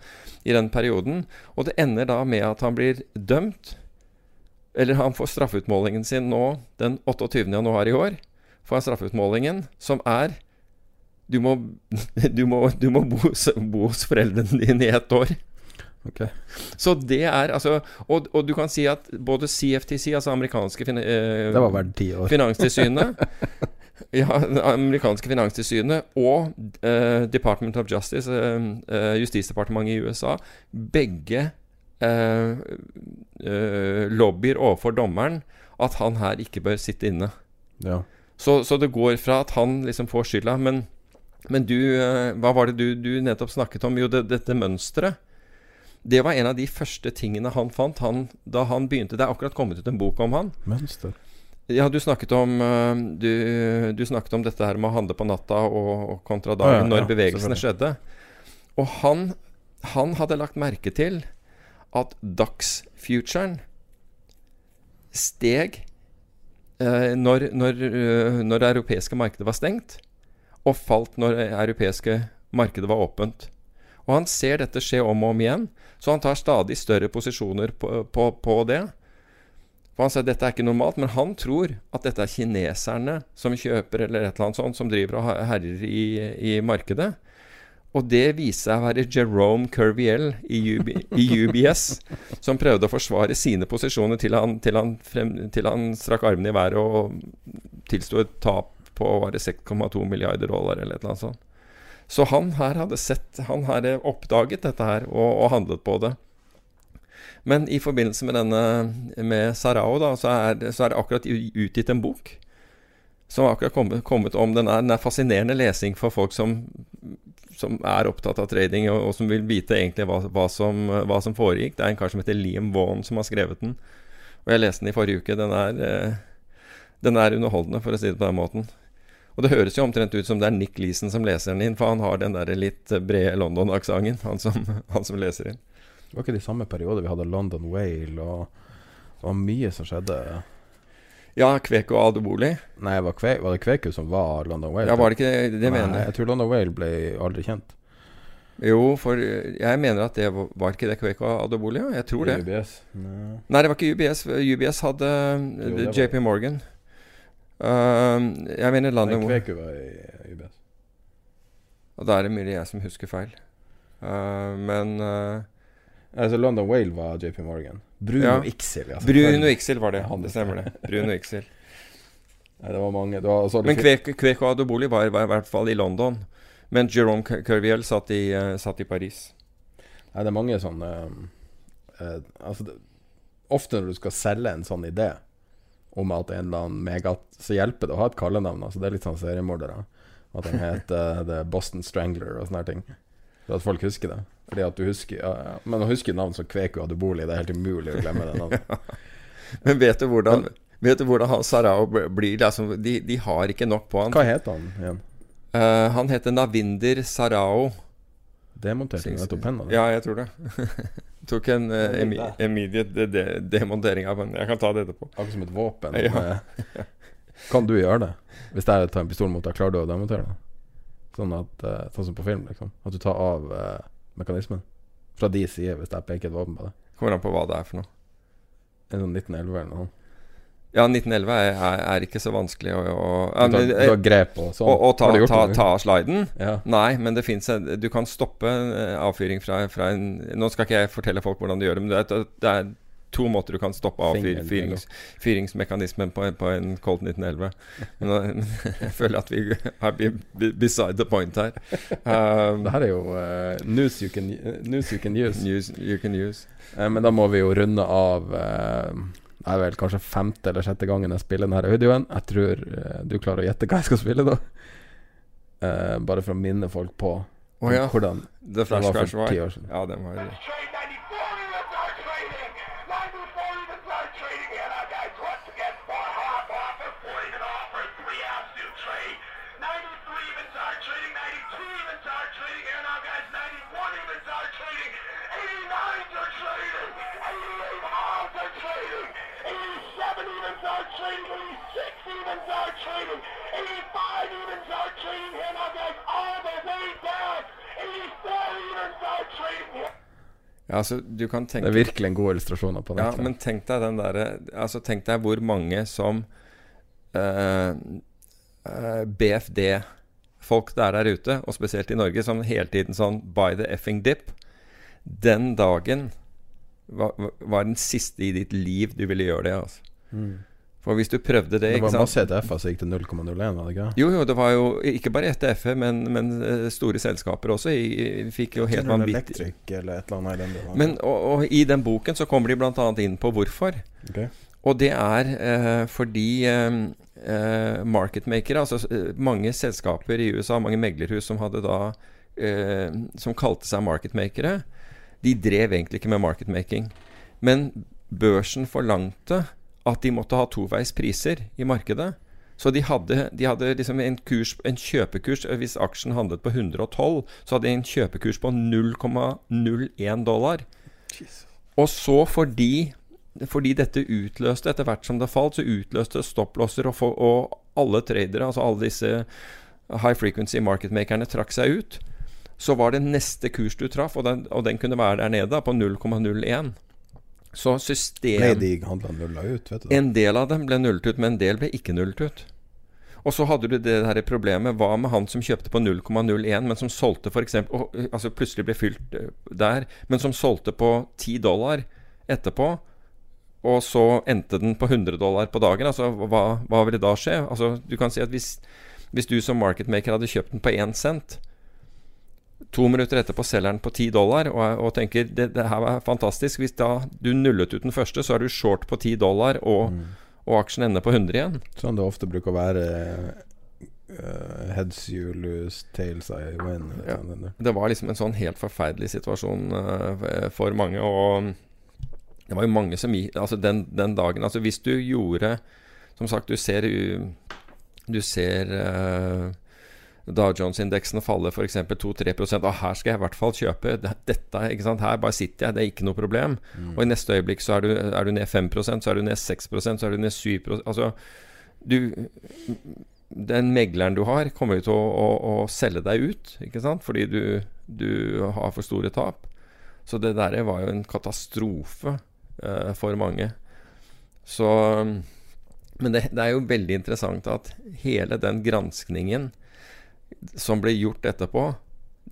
S5: i den perioden. Og det ender da med at han blir dømt, eller han får straffeutmålingen sin nå den 28. januar i år. Får han straffeutmålingen som er du må, du må, du må bo, hos- bo hos foreldrene dine i ett år.
S4: Ok.
S5: Så det er altså og, og du kan si at både CFTC, altså amerikanske fin, eh. Finanstilsynet Ja, amerikanske finanstilsynet og eh, Department of Justice, eh, eh, justisdepartementet i USA, begge eh, eh, lobbyer overfor dommeren at han her ikke bør sitte inne.
S4: Ja.
S5: Så, så det går fra at han liksom får skylda. Men, men du, hva var det du, du nettopp snakket om? Jo, det, dette mønsteret. Det var en av de første tingene han fant han, da han begynte. Det er akkurat kommet ut en bok om han.
S4: Mønster.
S5: Ja, du snakket om eh, du, du snakket om dette her med å handle på natta og, og kontra
S4: dagen,
S5: dagen,
S4: ja,
S5: når
S4: ja,
S5: bevegelsene skjedde. Og han, han hadde lagt merke til at dagsfuturen steg eh, når, når, eh, når det europeiske markedet var stengt, og falt når det europeiske markedet var åpent. Og han ser dette skje om og om igjen, så han tar stadig større posisjoner på, på, på det. For Han sier dette er ikke normalt, men han tror at dette er kineserne som kjøper eller et eller annet sånt, som driver og herjer i, i markedet. Og det viser seg å være Jerome Curviel i, i UBS som prøvde å forsvare sine posisjoner til han, til han, frem, til han strakk armene i været og tilsto et tap på var det 6,2 milliarder dollar eller et eller annet sånt. Så han her hadde sett Han hadde oppdaget dette her og, og handlet på det. Men i forbindelse med denne med Sarao, da, så er, det, så er det akkurat utgitt en bok som har akkurat kommet, kommet om. Den er, den er fascinerende lesing for folk som, som er opptatt av trading, og, og som vil vite egentlig hva, hva, som, hva som foregikk. Det er en kar som heter Liam Vaughan som har skrevet den. Og jeg leste den i forrige uke. Den er, eh, den er underholdende, for å si det på den måten. Og det høres jo omtrent ut som det er Nick Leeson som leser den inn, for han har den der litt brede London-aksenten, han, som- han som leser inn.
S4: Det var ikke de samme perioder vi hadde London Whale, og det var mye som skjedde.
S5: Ja, Kveko Adoboli.
S4: Nei, var, kve, var det Kveku som var London Whale?
S5: Ja, var det ikke det? Det
S4: Nei,
S5: mener jeg.
S4: jeg tror London Whale ble aldri kjent.
S5: Jo, for jeg mener at det var, var ikke det Kveko Adoboli? Ja? Jeg tror det.
S4: UBS. Nei.
S5: Nei, det var ikke UBS. UBS hadde
S4: Jo,
S5: JP Morgan. Uh, jeg mener
S4: Nei,
S5: London
S4: Kveku var i UBS.
S5: Og da er det mulig jeg som husker feil. Uh, men uh,
S4: Altså London Whale var JP Morgan. Bruno
S5: Ja.
S4: Ixil, Altså.
S5: Bruno. Ixil var det.
S4: Han
S5: Det stemmer det. Bruno Ixil.
S4: Nei, det var mange. Det var,
S5: Men Kveko Kveko Adoboli var, var i hvert fall i London. Men Jerome Curviel satt i, eh, satt i Paris.
S4: Nei, det er mange sånne eh, Altså det, Ofte når du skal selge en sånn idé om at en eller annen megat Så hjelper det å ha et kallenavn. Altså det er litt sånn seriemordere. At den heter The Boston Strangler og sånne ting. For at folk husker det. Fordi at du husker ja. Men å huske navn som Kveku Adeboli, det er helt umulig å glemme det navnet.
S5: Men vet du hvordan Vet du hvordan han Sarao blir? Det er de, de har ikke nok på han.
S4: Hva heter han igjen?
S5: Uh, han heter Navinder Sarao.
S4: Demonterte du nettopp penna?
S5: Ja, jeg tror det. Tok en uh, immediate de de demontering av den. Jeg kan ta det etterpå.
S4: Akkurat som et våpen.
S5: Ja.
S4: Kan du gjøre det? Hvis jeg tar en pistol mot deg, klarer du å demontere det? Sånn, at, uh, sånn som på film, liksom. At du tar av uh, mekanismen. Fra de sider, hvis jeg peker et våpen på deg.
S5: Kommer an på hva det er for noe.
S4: En sånn 1911 eller noe.
S5: Ja, 1911 er, er, er ikke så vanskelig å, å,
S4: Du tar, du har grep og sånn.
S5: å, ta,
S4: gjort
S5: ta, ta sliden?
S4: Ja.
S5: Nei, men det fins Du kan stoppe eh, avfyring fra, fra en Nå skal ikke jeg fortelle folk hvordan du gjør det, men det er, det er to måter du kan stoppe
S4: avfyringsmekanismen
S5: avfyrings, fyringsmekanismen på, på en Colt 1911. Men jeg føler at vi er be- be- beside the point her. Um,
S4: Det her er jo uh, news, you can, news you can use.
S5: news you can use.
S4: Uh, men da må vi jo runde av eh, Det er vel kanskje femte eller sjette gangen jeg spiller denne audioen. Jeg tror uh, du klarer å gjette hva jeg skal spille, da. Uh, bare for å minne folk på
S5: oh, ja.
S4: hvordan
S5: The
S4: det var for ti år siden.
S5: Ja, det var.
S6: 89s
S5: Ja, altså, du kan tenke
S4: Det er virkelig en god illustrasjon på
S5: Ja, men tenk deg den derre Altså, tenk deg hvor mange som eh, eh, BFD-folk det er der ute, og spesielt i Norge, som hele tiden sånn By the effing dip. Den dagen var, var den siste i ditt liv du ville gjøre det, altså.
S4: Mm.
S5: For hvis du prøvde det,
S4: Det var
S5: sant
S4: masse ETF-er som gikk til 0,01, var det ikke?
S5: Jo, jo, det var jo ikke bare ETF-er, men, men eh, store selskaper også. I, fikk jo helt vanvittig
S4: Electric eller et eller annet den.
S5: Men, og, og i den boken så kommer de bl.a. inn på hvorfor.
S4: Okay.
S5: Og det er eh, fordi eh, eh, marketmakere, altså eh, mange selskaper i USA, mange meglerhus som hadde da eh, Som kalte seg marketmakere, de drev egentlig ikke med marketmaking. Men børsen forlangte at de måtte ha toveis priser i markedet. Så de hadde, de hadde liksom en, kurs, en kjøpekurs Hvis aksjen handlet på 112, så hadde de en kjøpekurs på 0,01 dollar. Og så fordi fordi dette utløste, etter hvert som det falt, så utløste stopplosser, og, og alle tradere, altså alle disse high frequency marketmakerne, trakk seg ut. Så var det neste kurs du traff, og den, og den kunne være der nede, på 0,01. Så system
S4: Ble de handla nulla ut, vet du det?
S5: En del av dem ble nullet ut, men en del ble ikke nullet ut. Og så hadde du det her problemet Hva med han som kjøpte på 0,01, men som solgte f.eks. Altså plutselig ble fylt der, men som solgte på 10 dollar etterpå, og så endte den på 100 dollar på dagen. Altså hva, hva ville da skje? Altså Du kan si at hvis, hvis du som marketmaker hadde kjøpt den på 1 cent, to minutter etterpå selger den på 10 dollar og, og tenker det, det her var fantastisk. Hvis da du nullet ut den første, så er du short på 10 dollar, og, og aksjen ender på 100 igjen.
S4: Sånn det ofte bruker å være uh, Heads you lose, tails I win.
S5: Ja. Det var liksom en sånn helt forferdelig situasjon uh, for mange. Og det var jo mange som Altså den, den dagen Altså hvis du gjorde Som sagt, du ser Du ser uh, Dow Jones-indeksen faller f.eks. 2-3% Og her skal jeg i hvert fall kjøpe. Dette, ikke sant? Her bare sitter jeg, det er ikke noe problem. Og i neste øyeblikk så er du, er du ned 5% så er du ned 6% så er du ned 7 Altså du den megleren du har, kommer jo til å, å, å selge deg ut, ikke sant? Fordi du, du har for store tap. Så det der var jo en katastrofe uh, for mange. Så Men det, det er jo veldig interessant at hele den granskningen som ble gjort etterpå,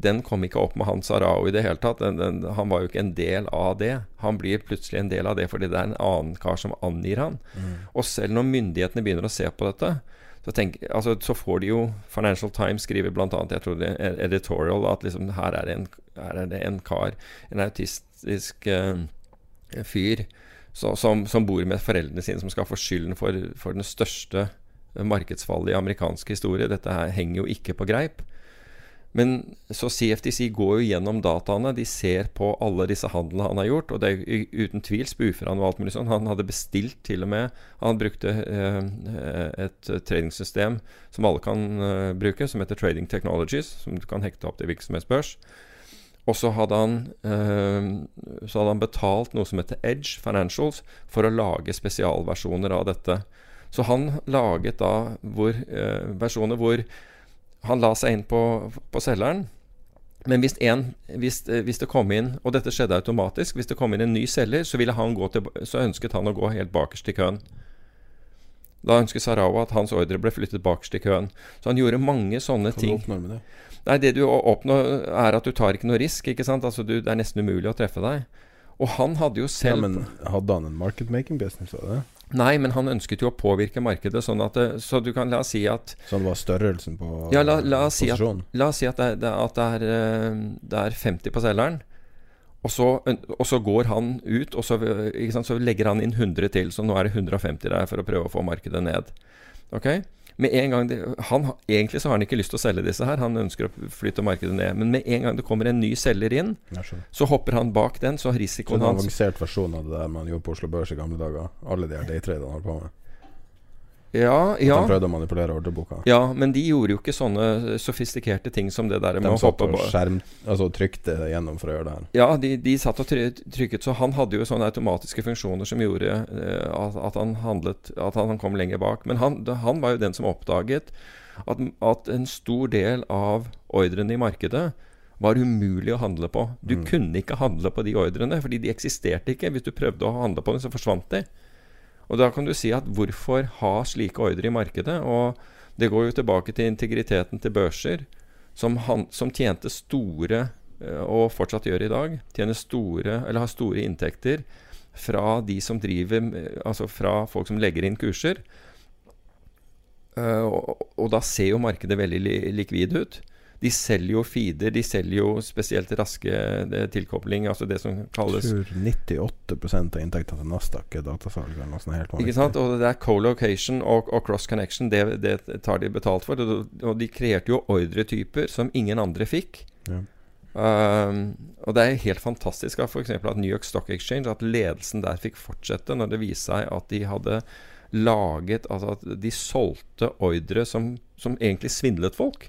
S5: den kom ikke opp med Hans Arao i det hele tatt. Den, den, han var jo ikke en del av det. Han blir plutselig en del av det fordi det er en annen kar som angir han. Og selv når myndighetene begynner å se på dette, så, tenk, altså, så får de jo Financial Times skriver bl.a. jeg tror det er editorial at liksom, her, er en, her er det en kar, en autistisk uh, fyr, så, som, som bor med foreldrene sine, som skal få skylden for, for den største markedsfallet i amerikansk historie. Dette her henger jo ikke på greip. Men så CFTC går jo gjennom dataene. De ser på alle disse handlene han har gjort. Og det er jo uten tvil spoofer han og alt mulig sånn. Han hadde bestilt til og med Han brukte eh, et tradingsystem som alle kan eh, bruke, som heter Trading Technologies. Som du kan hekte opp til hvilken som helst børs. Og så hadde, han, eh, så hadde han betalt noe som heter Edge Financials for å lage spesialversjoner av dette. Så han laget da hvor, eh, versjoner hvor han la seg inn på, på selgeren. Men hvis, en, hvis, eh, hvis det kom inn Og dette skjedde automatisk. Hvis det kom inn en ny selger, så, ville han gå til, så ønsket han å gå helt bakerst i køen. Da ønsket Sarawa at hans ordre ble flyttet bakerst i køen. Så han gjorde mange sånne
S4: kan
S5: ting.
S4: oppnår du med det?
S5: Nei, det du oppnår, er at du tar ikke noe risk. ikke sant? Altså, du, Det er nesten umulig å treffe deg. Og han hadde jo selv Ja,
S4: men hadde han en market making business? av det?
S5: Nei, men han ønsket jo å påvirke markedet, sånn at det, Så du kan la oss si at
S4: Så det var størrelsen på
S5: Ja, la, la oss si at,
S4: posisjonen?
S5: la oss si at, det, det, at det, er, eh, det er 50 på selgeren. Og så, og så går han ut, og så, sant, så legger han inn 100 til. Så nå er det 150 der for å prøve å få markedet ned. Ok? Med en gang det, han, Egentlig så har han ikke lyst til å selge disse her, han ønsker å flytte markedet ned. Men med en gang det kommer en ny selger inn, så hopper han bak den, så risikoen hans en
S4: avansert versjon av det der man gjorde på Oslo Børs i gamle dager? Alle de her daytraderne holdt på med?
S5: Ja, ja.
S4: At de prøvde å manipulere ordreboka.
S5: Ja, men de gjorde jo ikke sånne sofistikerte ting som det der med
S4: De
S5: å hoppe på
S4: skjerm, altså trykte gjennom for å gjøre det her.
S5: Ja, de, de satt og trykket, så han hadde jo sånne automatiske funksjoner som gjorde eh, at, at han handlet At han kom lenger bak. Men han, han var jo den som oppdaget at, at en stor del av ordrene i markedet var umulig å handle på. Du kunne ikke handle på de ordrene, fordi de eksisterte ikke. Hvis du prøvde å handle på dem, så forsvant de. Og da kan du si at hvorfor ha slike ordre i markedet? Og det går jo tilbake til integriteten til børser, som, han, som tjente store, eh, og fortsatt gjør i dag, tjener store, eller har store inntekter fra de som driver Altså fra folk som legger inn kurser. Eh, og, og da ser jo markedet veldig li likvid ut. De selger jo feeder, de selger jo spesielt raske eh, tilkobling, altså det som
S4: Jeg
S5: kalles
S4: tror 98 av inntektene til Nasdaq er datasalg.
S5: Ikke sant? Og det er co-location og, og cross connection, det, det tar de betalt for. Og, og de kreerte jo ordretyper som ingen andre fikk.
S4: Ja.
S5: Um, og det er helt fantastisk at f.eks. at New York Stock Exchange, at ledelsen der fikk fortsette når det viste seg at de hadde laget Altså at de solgte ordre som, som egentlig svindlet folk.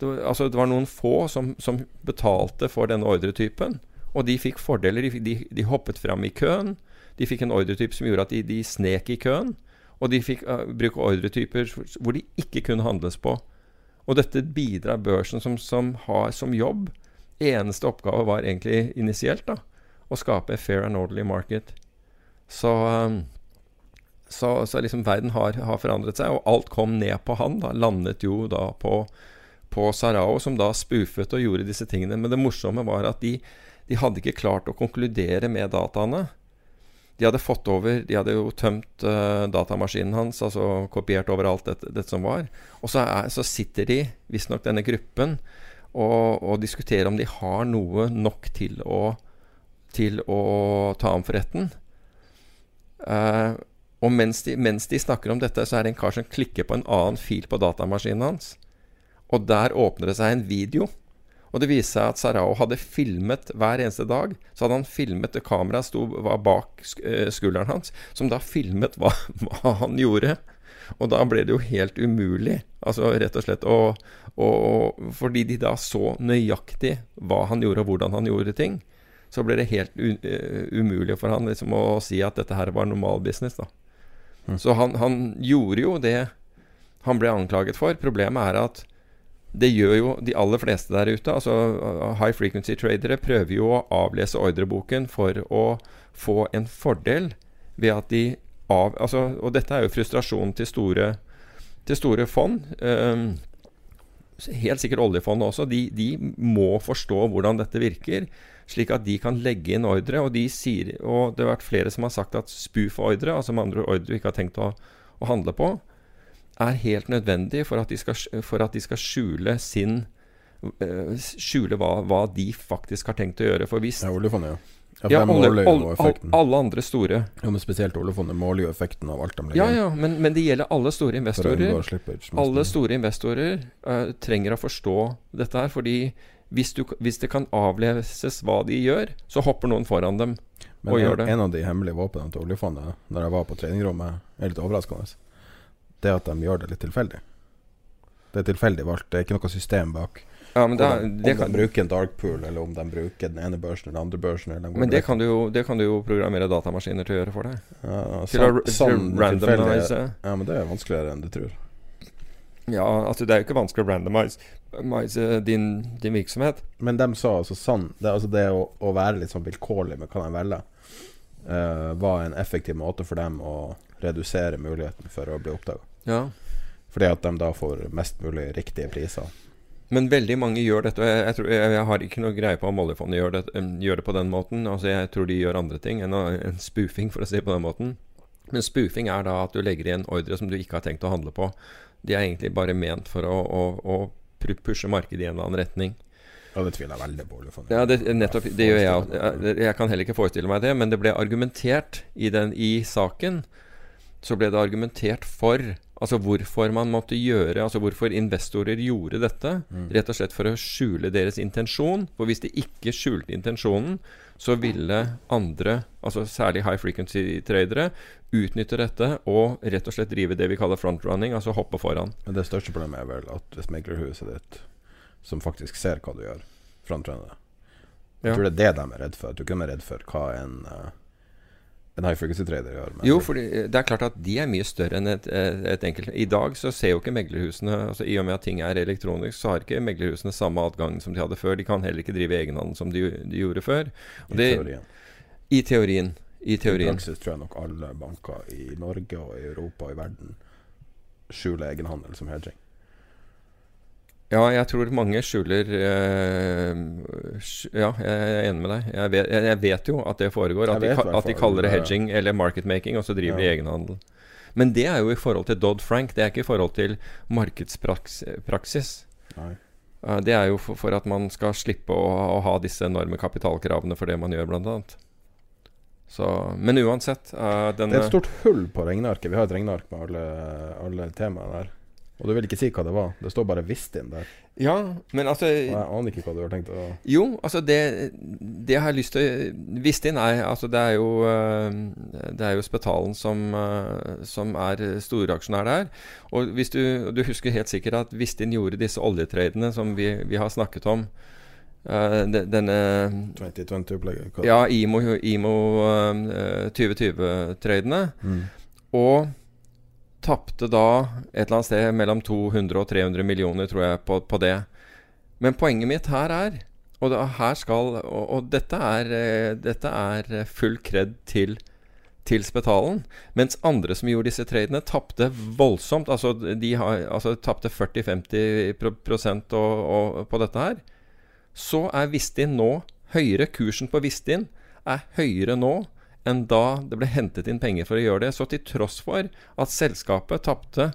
S5: Det altså det var noen få som, som betalte for denne ordretypen, og de fikk fordeler. De, de, de hoppet fram i køen. De fikk en ordretype som gjorde at de, de snek i køen. Og de fikk uh, bruke ordretyper hvor de ikke kunne handles på. Og dette bidrar børsen som, som har som jobb Eneste oppgave var egentlig initielt da å skape a fair and orderly market. Så, um, så, så liksom verden har, har forandret seg, og alt kom ned på han. da Landet jo da på, på Sarao, som da spoofet og gjorde disse tingene. Men det morsomme var at de, de hadde ikke klart å konkludere med dataene. De hadde fått over De hadde jo tømt uh, datamaskinen hans, altså kopiert over alt dette, dette som var. Og så, er, så sitter de, visstnok denne gruppen, og, og diskuterer om de har noe nok til å, til å ta ham for retten. Uh, og mens de, mens de snakker om dette, så er det en kar som klikker på en annen fil på datamaskinen hans. Og der åpner det seg en video. Og det viser seg at Sarao hadde filmet hver eneste dag. Så hadde han filmet det kameraet sto, var bak eh, skulderen hans, som da filmet hva, hva han gjorde. Og da ble det jo helt umulig, altså rett og slett å og, Fordi de da så nøyaktig hva han gjorde, og hvordan han gjorde ting, så ble det helt u, eh, umulig for han liksom å si at dette her var normal business, da. Så han, han gjorde jo det han ble anklaget for. Problemet er at det gjør jo de aller fleste der ute. Altså uh, High frequency tradere prøver jo å avlese ordreboken for å få en fordel ved at de av... Altså, og dette er jo frustrasjonen til store, til store fond. Um, helt sikkert oljefondet også. De, de må forstå hvordan dette virker, slik at de kan legge inn ordre. Og, de sier, og det har vært flere som har sagt at spoof-ordre, altså med andre ordre du ikke har tenkt å, å handle på, er helt nødvendig for at de skal, for at de skal skjule sin eh, Skjule hva, hva de faktisk har tenkt å gjøre. For hvis
S4: Ja, oljefondet, ja. Ja,
S5: alle, alle, alle andre store.
S4: Ja, men spesielt oljefondet måler jo effekten av alt de legger
S5: Ja,
S4: inn.
S5: ja, men, men det gjelder alle store investorer.
S4: slippage.
S5: Alle store investorer uh, trenger å forstå dette her. Fordi hvis, du, hvis det kan avleses hva de gjør, så hopper noen foran dem
S4: Men
S5: og
S4: en,
S5: gjør det.
S4: en av de hemmelige våpnene til oljefondet, når jeg var på treningrommet, er litt overraskende. Det er at de gjør det litt tilfeldig. Det er tilfeldig valgt. Det er ikke noe system bak.
S5: Ja, men det, er-
S4: om, de, om
S5: kan,
S4: de bruker en dark pool, eller om de bruker den ene børsen eller den andre børsen. Eller de
S5: men det kan, du jo, det kan du jo programmere datamaskiner til å gjøre for deg.
S4: ja,
S5: Til
S4: sånn-
S5: å
S4: sånn
S5: randomize.
S4: Ja, men det er vanskeligere enn du tror.
S5: Ja, altså det er jo ikke vanskelig å randomize randomize din, din virksomhet.
S4: Men de sa altså sånn Det, altså det å, å være litt sånn vilkårlig med hva de velger, uh, var en effektiv måte for dem å redusere muligheten for å bli oppdaga.
S5: Ja.
S4: Fordi at de da får mest mulig riktige priser.
S5: Men veldig mange gjør dette. Jeg, jeg, tror, jeg, jeg har ikke noe greie på om oljefondet gjør det, gjør det på den måten. Altså Jeg tror de gjør andre ting enn en spoofing, for å si det på den måten. Men spoofing er da at du legger i en ordre som du ikke har tenkt å handle på. De er egentlig bare ment for å, å, å pushe markedet i en eller annen retning.
S4: Ja, det tviler jeg veldig på.
S5: Ja, det, nettopp, det gjør jeg. Jeg, jeg kan heller ikke forestille meg det, men det ble argumentert i, den, i saken. Så ble det argumentert for Altså hvorfor man måtte gjøre Altså hvorfor investorer gjorde dette.
S4: Mm.
S5: Rett og slett for å skjule deres intensjon. For hvis de ikke skjulte intensjonen, så ville andre, altså særlig high frequency-tradere, utnytte dette og rett og slett drive det vi kaller frontrunning, altså hoppe foran.
S4: Men det største problemet er vel at hvis meglerhuset ditt, som faktisk ser hva du gjør, frontrunner det. Jeg
S5: Ja.
S4: tror det er det de er redd for. Du tror ikke er redd for hva en, eh, en high frequency trader gjør. med
S5: Jo, for det er klart at de er mye større enn et, et enkelt I dag så ser jo ikke meglerhusene altså I og med at ting er elektronisk, så har ikke meglerhusene samme adgang som de hadde før. De kan heller ikke drive egenhandel som de, de gjorde før.
S4: I
S5: det-
S4: teorien.
S5: I teorien. I
S4: I praksis tror jeg nok alle banker i Norge og i Europa og i verden skjuler egenhandel som hedging.
S5: Ja, jeg tror mange skjuler eh, Ja, jeg er enig med deg. Jeg vet, jeg, vet jo at det foregår. At de, at de kaller det
S4: ja.
S5: hedging eller market making, og så driver de
S4: Ja.
S5: egenhandel. Men det er jo i forhold til Dodd-Frank. Det er ikke i forhold til markedspraksis.
S4: Nei.
S5: Eh, det er jo for, for at man skal slippe å, å ha disse enorme kapitalkravene for det man gjør, annet. Så, men uansett denne
S4: Det er et stort hull på regnearket. Vi har et regneark med alle, alle temaene der. Og du vil ikke si hva det var. Det står bare 'Vistin' der.
S5: Ja, men altså
S4: Og jeg aner ikke hva du har tenkt å
S5: Jo, altså det, det jeg har lyst til å Vistin, er Altså det er jo eh, Det er jo Spetalen som, eh, som er storaksjonær der. Og hvis du, du husker helt sikkert at Vistin gjorde disse oljetradene som vi, vi har snakket om. Uh, de- denne
S4: 2020-opplegget.
S5: Ja, IMO, IMO uh, 2020-tradene.
S4: Mm.
S5: Og tapte da et eller annet sted mellom 200 og 300 millioner, tror jeg, på, på det. Men poenget mitt her er Og, da, her skal, og, og dette, er, eh, dette er full kred til, til Spetalen. Mens andre som gjorde disse tradene, tapte voldsomt. Altså de har, altså, tapte 40-50 prosent og, og, på dette her. Så er Vistin nå høyere. Kursen på Vistin er høyere nå enn da det ble hentet inn penger for å gjøre det. Så til tross for at selskapet tapte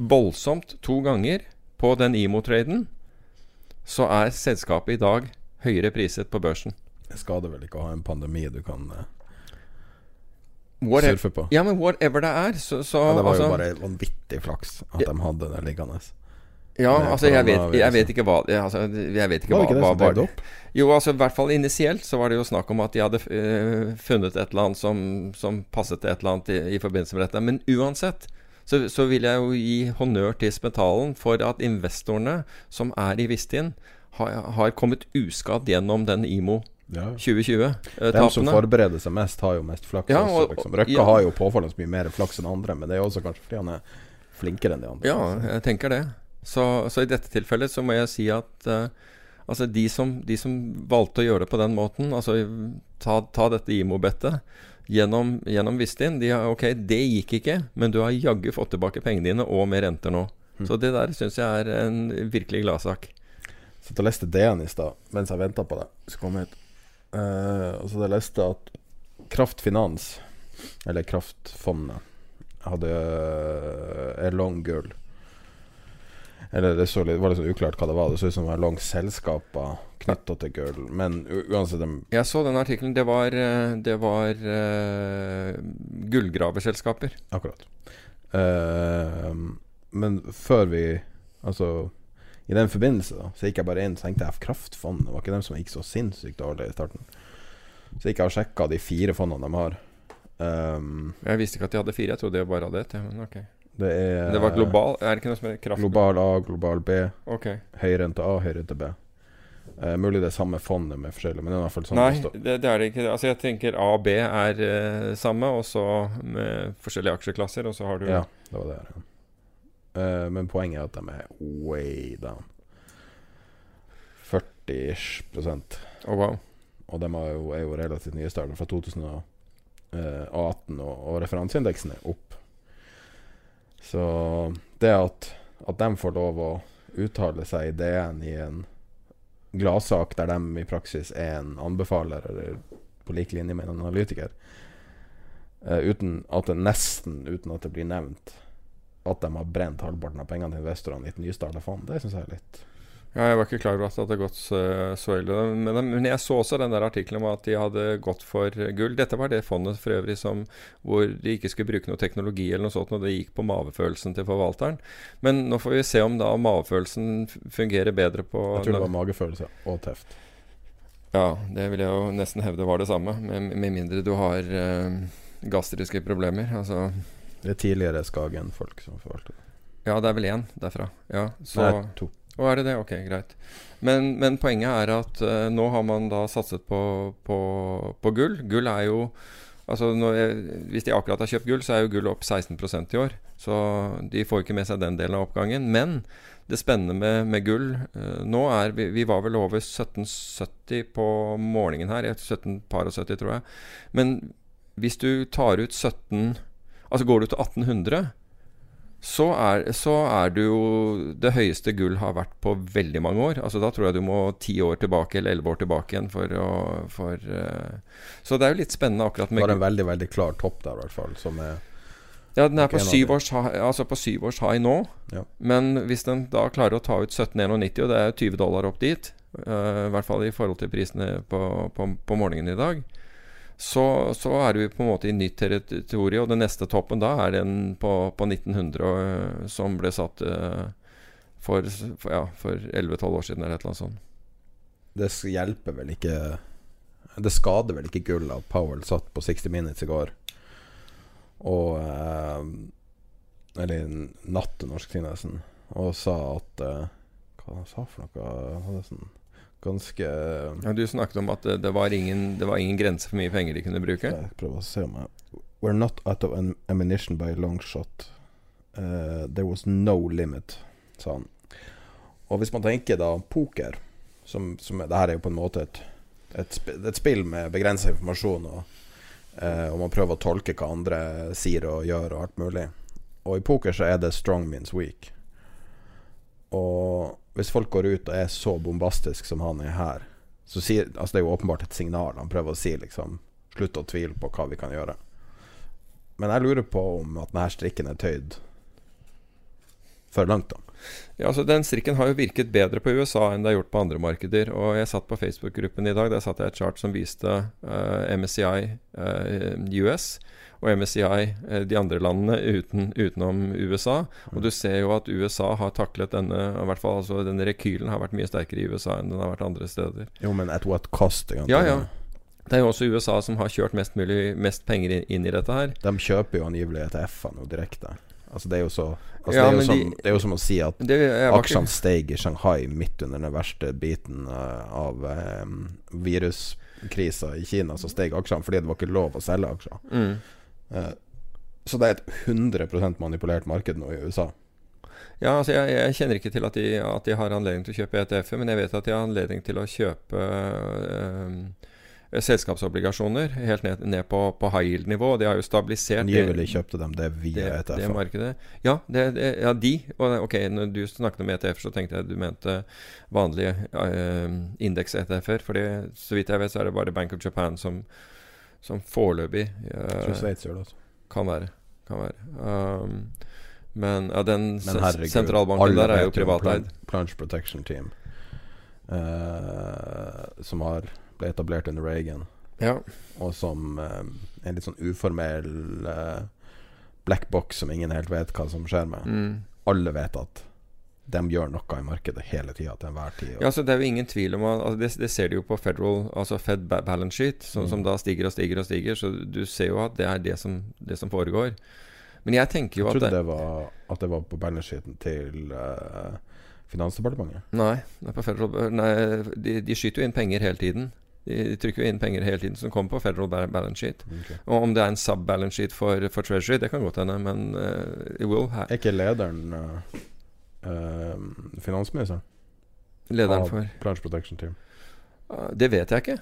S5: voldsomt to ganger på den IMO-traden, så er selskapet i dag høyere priset på børsen.
S4: Det skader vel ikke å ha en pandemi du kan eh, surfe på.
S5: Ja, men whatever det er, så, så
S4: Ja, det var
S5: altså,
S4: jo bare vanvittig flaks at de hadde det liggende.
S5: Ja, altså jeg vet, jeg vet ikke hva altså, Jeg vet ikke
S4: Var det
S5: hva,
S4: det
S5: hva
S4: som drev det?
S5: Jo, altså i hvert fall initielt så var det jo snakk om at de hadde uh, funnet et eller annet som, som passet til et eller annet i, i forbindelse med dette. Men uansett så, så vil jeg jo gi honnør til Spetalen for at investorene som er i Vistin, har, har kommet uskadd gjennom den IMO
S4: Ja.
S5: 2020-tapene.
S4: De som forbereder seg mest, har jo mest flaks.
S5: Ja,
S4: også, liksom. Røkke
S5: ja.
S4: har jo påfallende mye mer flaks enn andre, men det er jo også kanskje fordi han er flinkere enn de andre.
S5: Ja, jeg tenker det. Så, så i dette tilfellet så må jeg si at uh, altså de som, de som valgte å gjøre det på den måten, altså ta, ta dette IMO-bettet gjennom, gjennom Vistin de har, Ok, det gikk ikke, men du har jaggu fått tilbake pengene dine og med renter nå. Så det der syns jeg er en virkelig gladsak.
S4: Så jeg leste DN i stad mens jeg venta på det. Kom hit. Eh, og så hadde jeg lest at Kraftfinans, eller Kraftfondet, hadde uh, er long gull. Eller det litt, var litt sånn uklart hva det var. Det så ut som det var long selskaper knytta til gull. Men uansett
S5: Jeg så den artikkelen. Det var, eh, det var uh, gullgraverselskaper.
S4: Akkurat. Uh, men før vi Altså i den forbindelse da Så gikk jeg bare inn og tenkte jeg kraftfond. Det var ikke dem som gikk så sinnssykt dårlig i starten. Så gikk jeg og sjekka de fire fondene de har. Um,
S5: Jeg visste ikke at de hadde fire. Jeg trodde de bare hadde ett. Men ok.
S4: Det er
S5: Det var global Er det ikke noe som heter kraft...
S4: Global A, Global B,
S5: Okay.
S4: høyrente A, høyrente B. Eh, mulig det er samme fondet med forskjellige, men det er i hvert fall sånn
S5: Nei,
S4: det
S5: det, det er det ikke. Altså Jeg tenker A og B er eh, samme, og så med forskjellige aksjeklasser, og så har du
S4: Ja, det var det. Ja. Eh, men poenget er at de er way down. 40-ish prosent.
S5: Oh, wow.
S4: Og de er jo, er jo relativt nye starter fra 2018, og, og referanseindeksen er opp. Så det at, at de får lov å uttale seg i DN i en gladsak der de i praksis er en anbefaler, eller på lik linje med en analytiker, uh, uten at det nesten uten at det blir nevnt at de har brent halvparten av pengene til investorene i et nystarta fond, det syns jeg er litt
S5: Ja, jeg var ikke klar over at det hadde gått så, ille. Men, men jeg så også den der artikkelen om at de hadde gått for gull. Dette var det fondet for øvrig som, hvor de ikke skulle bruke noe teknologi eller noe sånt, og det gikk på mavefølelsen til forvalteren. Men nå får vi se om da mavefølelsen fungerer bedre på
S4: Jeg tror det var magefølelse og teft.
S5: Ja, det vil jeg jo nesten hevde var det samme, med, med mindre du har øh, gastriske problemer. Altså
S4: Det er tidligere Skagen-folk som forvalter det.
S5: Ja, det er vel én derfra. Ja, så
S4: Nei, to.
S5: Å, er det det? Ok, greit. Men, men poenget er at uh, nå har man da satset på, på, på gull. Gull er jo Altså jeg, Hvis de akkurat har kjøpt gull, så er jo gull opp 16% i år. Så de får ikke med seg den delen av oppgangen. Men det spennende med, med gull uh, nå er vi, vi var vel over 1770 på morgenen her. 17 par og 70, tror jeg. Men hvis du tar ut 17 Altså går du til 1800 så er, så er du jo Det høyeste gull har vært på veldig mange år. Altså Da tror jeg du må ti år tilbake eller elleve år tilbake igjen for å for, uh, Så det er jo litt spennende akkurat med
S4: Bare en veldig, veldig klar topp der, i hvert fall. Som er
S5: Ja, den er på syv års, altså på syv års high nå.
S4: Ja.
S5: Men hvis den da klarer å ta ut 1791, og det er jo 20 dollar opp dit, uh, i hvert fall i forhold til prisene på, på, på morgenen i dag, så, så er vi på en måte i nytt territorium. Og den neste toppen da er den på, på 1900 eh, som ble satt eh, for, for, ja, for 11-12 år siden, eller et eller annet sånt.
S4: Det hjelper vel ikke Det skader vel ikke gullet at Powell satt på 60 Minutes i går og eh, Eller natt til norsk tid, nesten, og sa at Hva han sa for noe? Han hadde sånn ganske
S5: Ja, du snakket om at det, det, var ingen, det var ingen grense for mye penger de kunne bruke.
S4: Jeg prøver å se om jeg We're not out of ammunition by a long shot. Uh, there was no limit, sa han. Og hvis man tenker da poker som, som Det her er jo på en måte et, et, et spill med begrensa informasjon, og, uh, og man prøver å tolke hva andre sier og gjør, og alt mulig. Og i poker så er det strong means weak. Og hvis folk går ut og er så bombastisk som han er her, så sier Altså det er jo åpenbart et signal. Han prøver å si liksom Slutt å tvile på hva vi kan gjøre. Men jeg lurer på om at denne strikken er tøyd for langt, da.
S5: Ja, altså Den strikken har jo virket bedre på USA enn det har gjort på andre markeder. Og jeg satt på Facebook-gruppen i dag. Der satt jeg et chart som viste uh, MSCI uh, US og MSCI uh, de andre landene uten, utenom USA. Og du ser jo at USA har taklet denne i hvert fall altså denne rekylen har vært mye sterkere i USA enn den har vært andre steder.
S4: Jo, men at what cost?
S5: Ja, ja. Det er jo også USA som har kjørt mest mulig mest penger inn- inn i dette her.
S4: De kjøper jo angivelig ETF-er nå direkte. Altså Det er så altså
S5: Ja,
S4: det, er som,
S5: de-
S4: det er jo som å si at
S5: Det-
S4: aksjene steg i Shanghai midt under den verste biten eh, av um, viruskrisa i Kina. Så steg aksjene fordi det var ikke lov å selge aksjer.
S5: Mm.
S4: Uh, så det er et 100 manipulert marked nå i USA.
S5: Ja, altså jeg, jeg kjenner ikke til at de, at de har anledning til å kjøpe ETF-er, men jeg vet at de har anledning til å kjøpe øh, selskapsobligasjoner helt ned, ned på, på high yield-nivå. De har jo stabilisert
S4: Nylig kjøpte dem det via
S5: det,
S4: ETF.
S5: det markedet. Ja, det, det, ja, de. Og, ok, når du snakket om ETF, så tenkte jeg du mente vanlige uh, indeks-ETF-er. For så vidt jeg vet, så er det bare Bank of Japan som, som foreløpig
S4: det også.
S5: Kan være. Kan være. Um, men ja, den
S4: Men herregud,
S5: sentralbanken der er jo privateid.
S4: Plunge Protection Team, uh, som har, ble etablert under Reagan,
S5: Ja.
S4: og som er en litt sånn uformell uh, black box som ingen helt vet hva som skjer med.
S5: Mm.
S4: Alle vet at de gjør noe i markedet hele tida, til enhver tid.
S5: Ja, så Det er jo ingen tvil om altså det, det ser du jo på Federal, altså Fed balance sheet, som,
S4: Mm.
S5: som da stiger og stiger og stiger. Så du ser jo at det er det som, det som foregår. Men jeg tenker jo
S4: Jeg
S5: at
S4: trodde det var, at det var på balance sheeten til uh, Finansdepartementet.
S5: Nei, det på Federal, nei de, de skyter jo inn penger hele tiden. De, trykker jo inn penger hele tiden som kommer på Federal balance sheet.
S4: Okay.
S5: Og om det er en sub-balance sheet for, for Treasury, det kan godt hende, men uh, will ha
S4: Er ikke lederen eh, eh, finansministeren?
S5: Lederen for
S4: Plunge Protection Team.
S5: Uh, Det vet jeg ikke.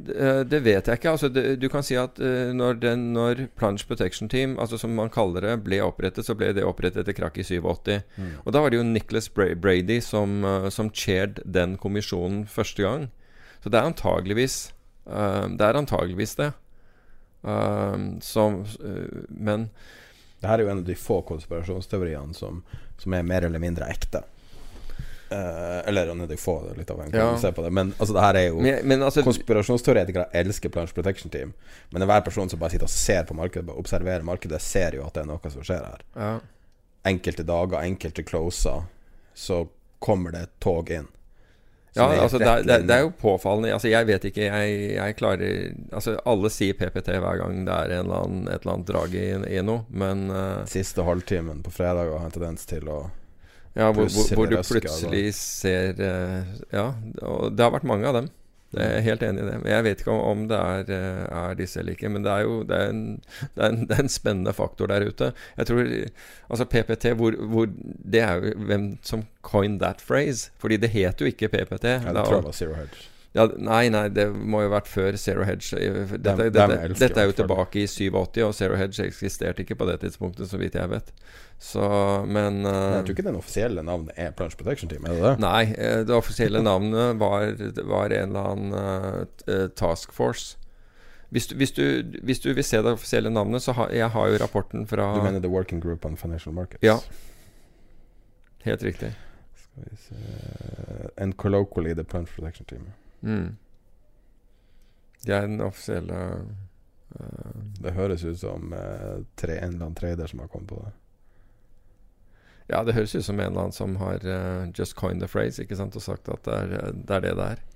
S5: Det, uh, det vet jeg ikke. Altså, det, du kan si at uh, når, den, når Plunge Protection Team, altså som man kaller det, ble opprettet, så ble det opprettet etter krakk i 87.
S4: Mm.
S5: Og da var det jo Nicholas Brady som, uh, som chaired den kommisjonen første gang. Så det er antageligvis uh, Det er antageligvis det. Uh, som uh, Men
S4: Det her er jo en av de få konspirasjonsteoriene som, som er mer eller mindre ekte. Uh, eller en av det få, litt avhengig av
S5: Ja.
S4: ser på det. Men altså, det her er jo
S5: Men, men altså
S4: Konspirasjonsteoretikere elsker Plunge Protection Team, men enhver person som bare sitter og ser på markedet, bare observerer markedet, ser jo at det er noe som skjer her.
S5: ja.
S4: Enkelte dager, enkelte closer, så kommer det et tog inn.
S5: Ja, altså det, er- det, er- jo påfallende. Altså Jeg vet ikke, jeg, jeg klarer Altså Alle sier PPT hver gang det er en eller annen, et eller annet drag i, i noe, men uh,
S4: Siste halvtimen på fredag har en tendens til å
S5: Ja, hvor, hvor, hvor du
S4: røske,
S5: plutselig ser uh, Ja, og det har vært mange av dem. Det er jeg helt enig i det. Jeg vet ikke om, det er, eh, er disse eller ikke. Men det er jo det er en, det er en, det en spennende faktor der ute. Jeg tror Altså PPT, hvor, hvor Det er jo hvem som coined that phrase. Fordi det het jo ikke PPT.
S4: Ja, det tror jeg var Zero Hedge.
S5: Ja, nei, nei, det må jo ha vært før Zero Hedge. Dette,
S4: Dem-
S5: dette,
S4: dem elsker
S5: dette er jo tilbake i 87, og Zero Hedge eksisterte ikke på det tidspunktet, så vidt jeg vet. Så, men eh,
S4: jeg tror ikke det offisielle navnet er Plunge Protection Team, er det det?
S5: Nei, eh, det offisielle navnet var, var en eller annen uh, eh, task force. Hvis du, hvis, du, hvis du vil se det offisielle navnet, så har jeg har jo rapporten fra
S4: Du mener The Working Group on Financial Markets?
S5: Ja. Helt riktig.
S4: Skal vi se And colloquially The Plunge Protection Team.
S5: Mm. Det er den offisielle uh,
S4: Det høres ut som uh, tre, en eller annen trader som har kommet på det.
S5: Ja, det høres ut som en eller annen som har uh, just coined the phrase ikke sant, og sagt at det er det er det det er.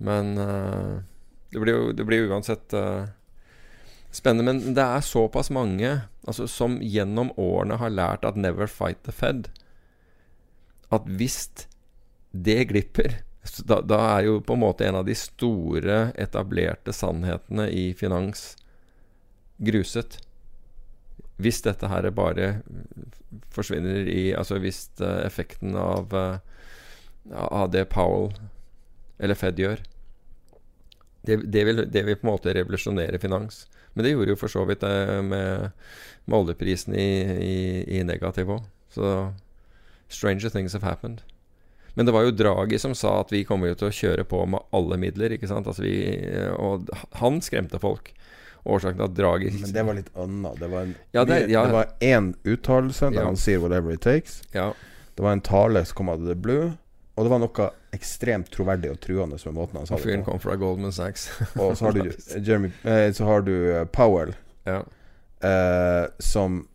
S5: Men det blir jo det blir uansett spennende. Men det er såpass mange altså, som gjennom årene har lært at 'never fight the Fed'. At hvis det glipper, da, da er jo på en måte en av de store, etablerte sannhetene i finans gruset. Hvis dette her bare forsvinner i Altså hvis eh, effekten av, eh, av det Powell eller Fed gjør det, det, vil, det vil på en måte revolusjonere finans. Men det gjorde jo for så vidt det med, med oljeprisen i, i, i negativ òg. Så stranger things have happened. Men det var jo Draghi som sa at vi kommer jo til å kjøre på med alle midler. ikke sant? Altså vi, og han skremte folk. Årsaken til at Draghi
S4: Men det var litt annet. Det var en
S5: Ja, det- ja.
S4: det var én uttalelse der
S5: Ja.
S4: han sier 'whatever it takes'.
S5: Ja.
S4: Det var en tale som kom av the blue. Og det var noe ekstremt troverdig og truende med måten han sa
S5: det
S4: det
S5: fyren kom fra Goldman Sachs.
S4: Og så har du Jeremy eh, Så har du eh, Powell,
S5: ja.
S4: eh, som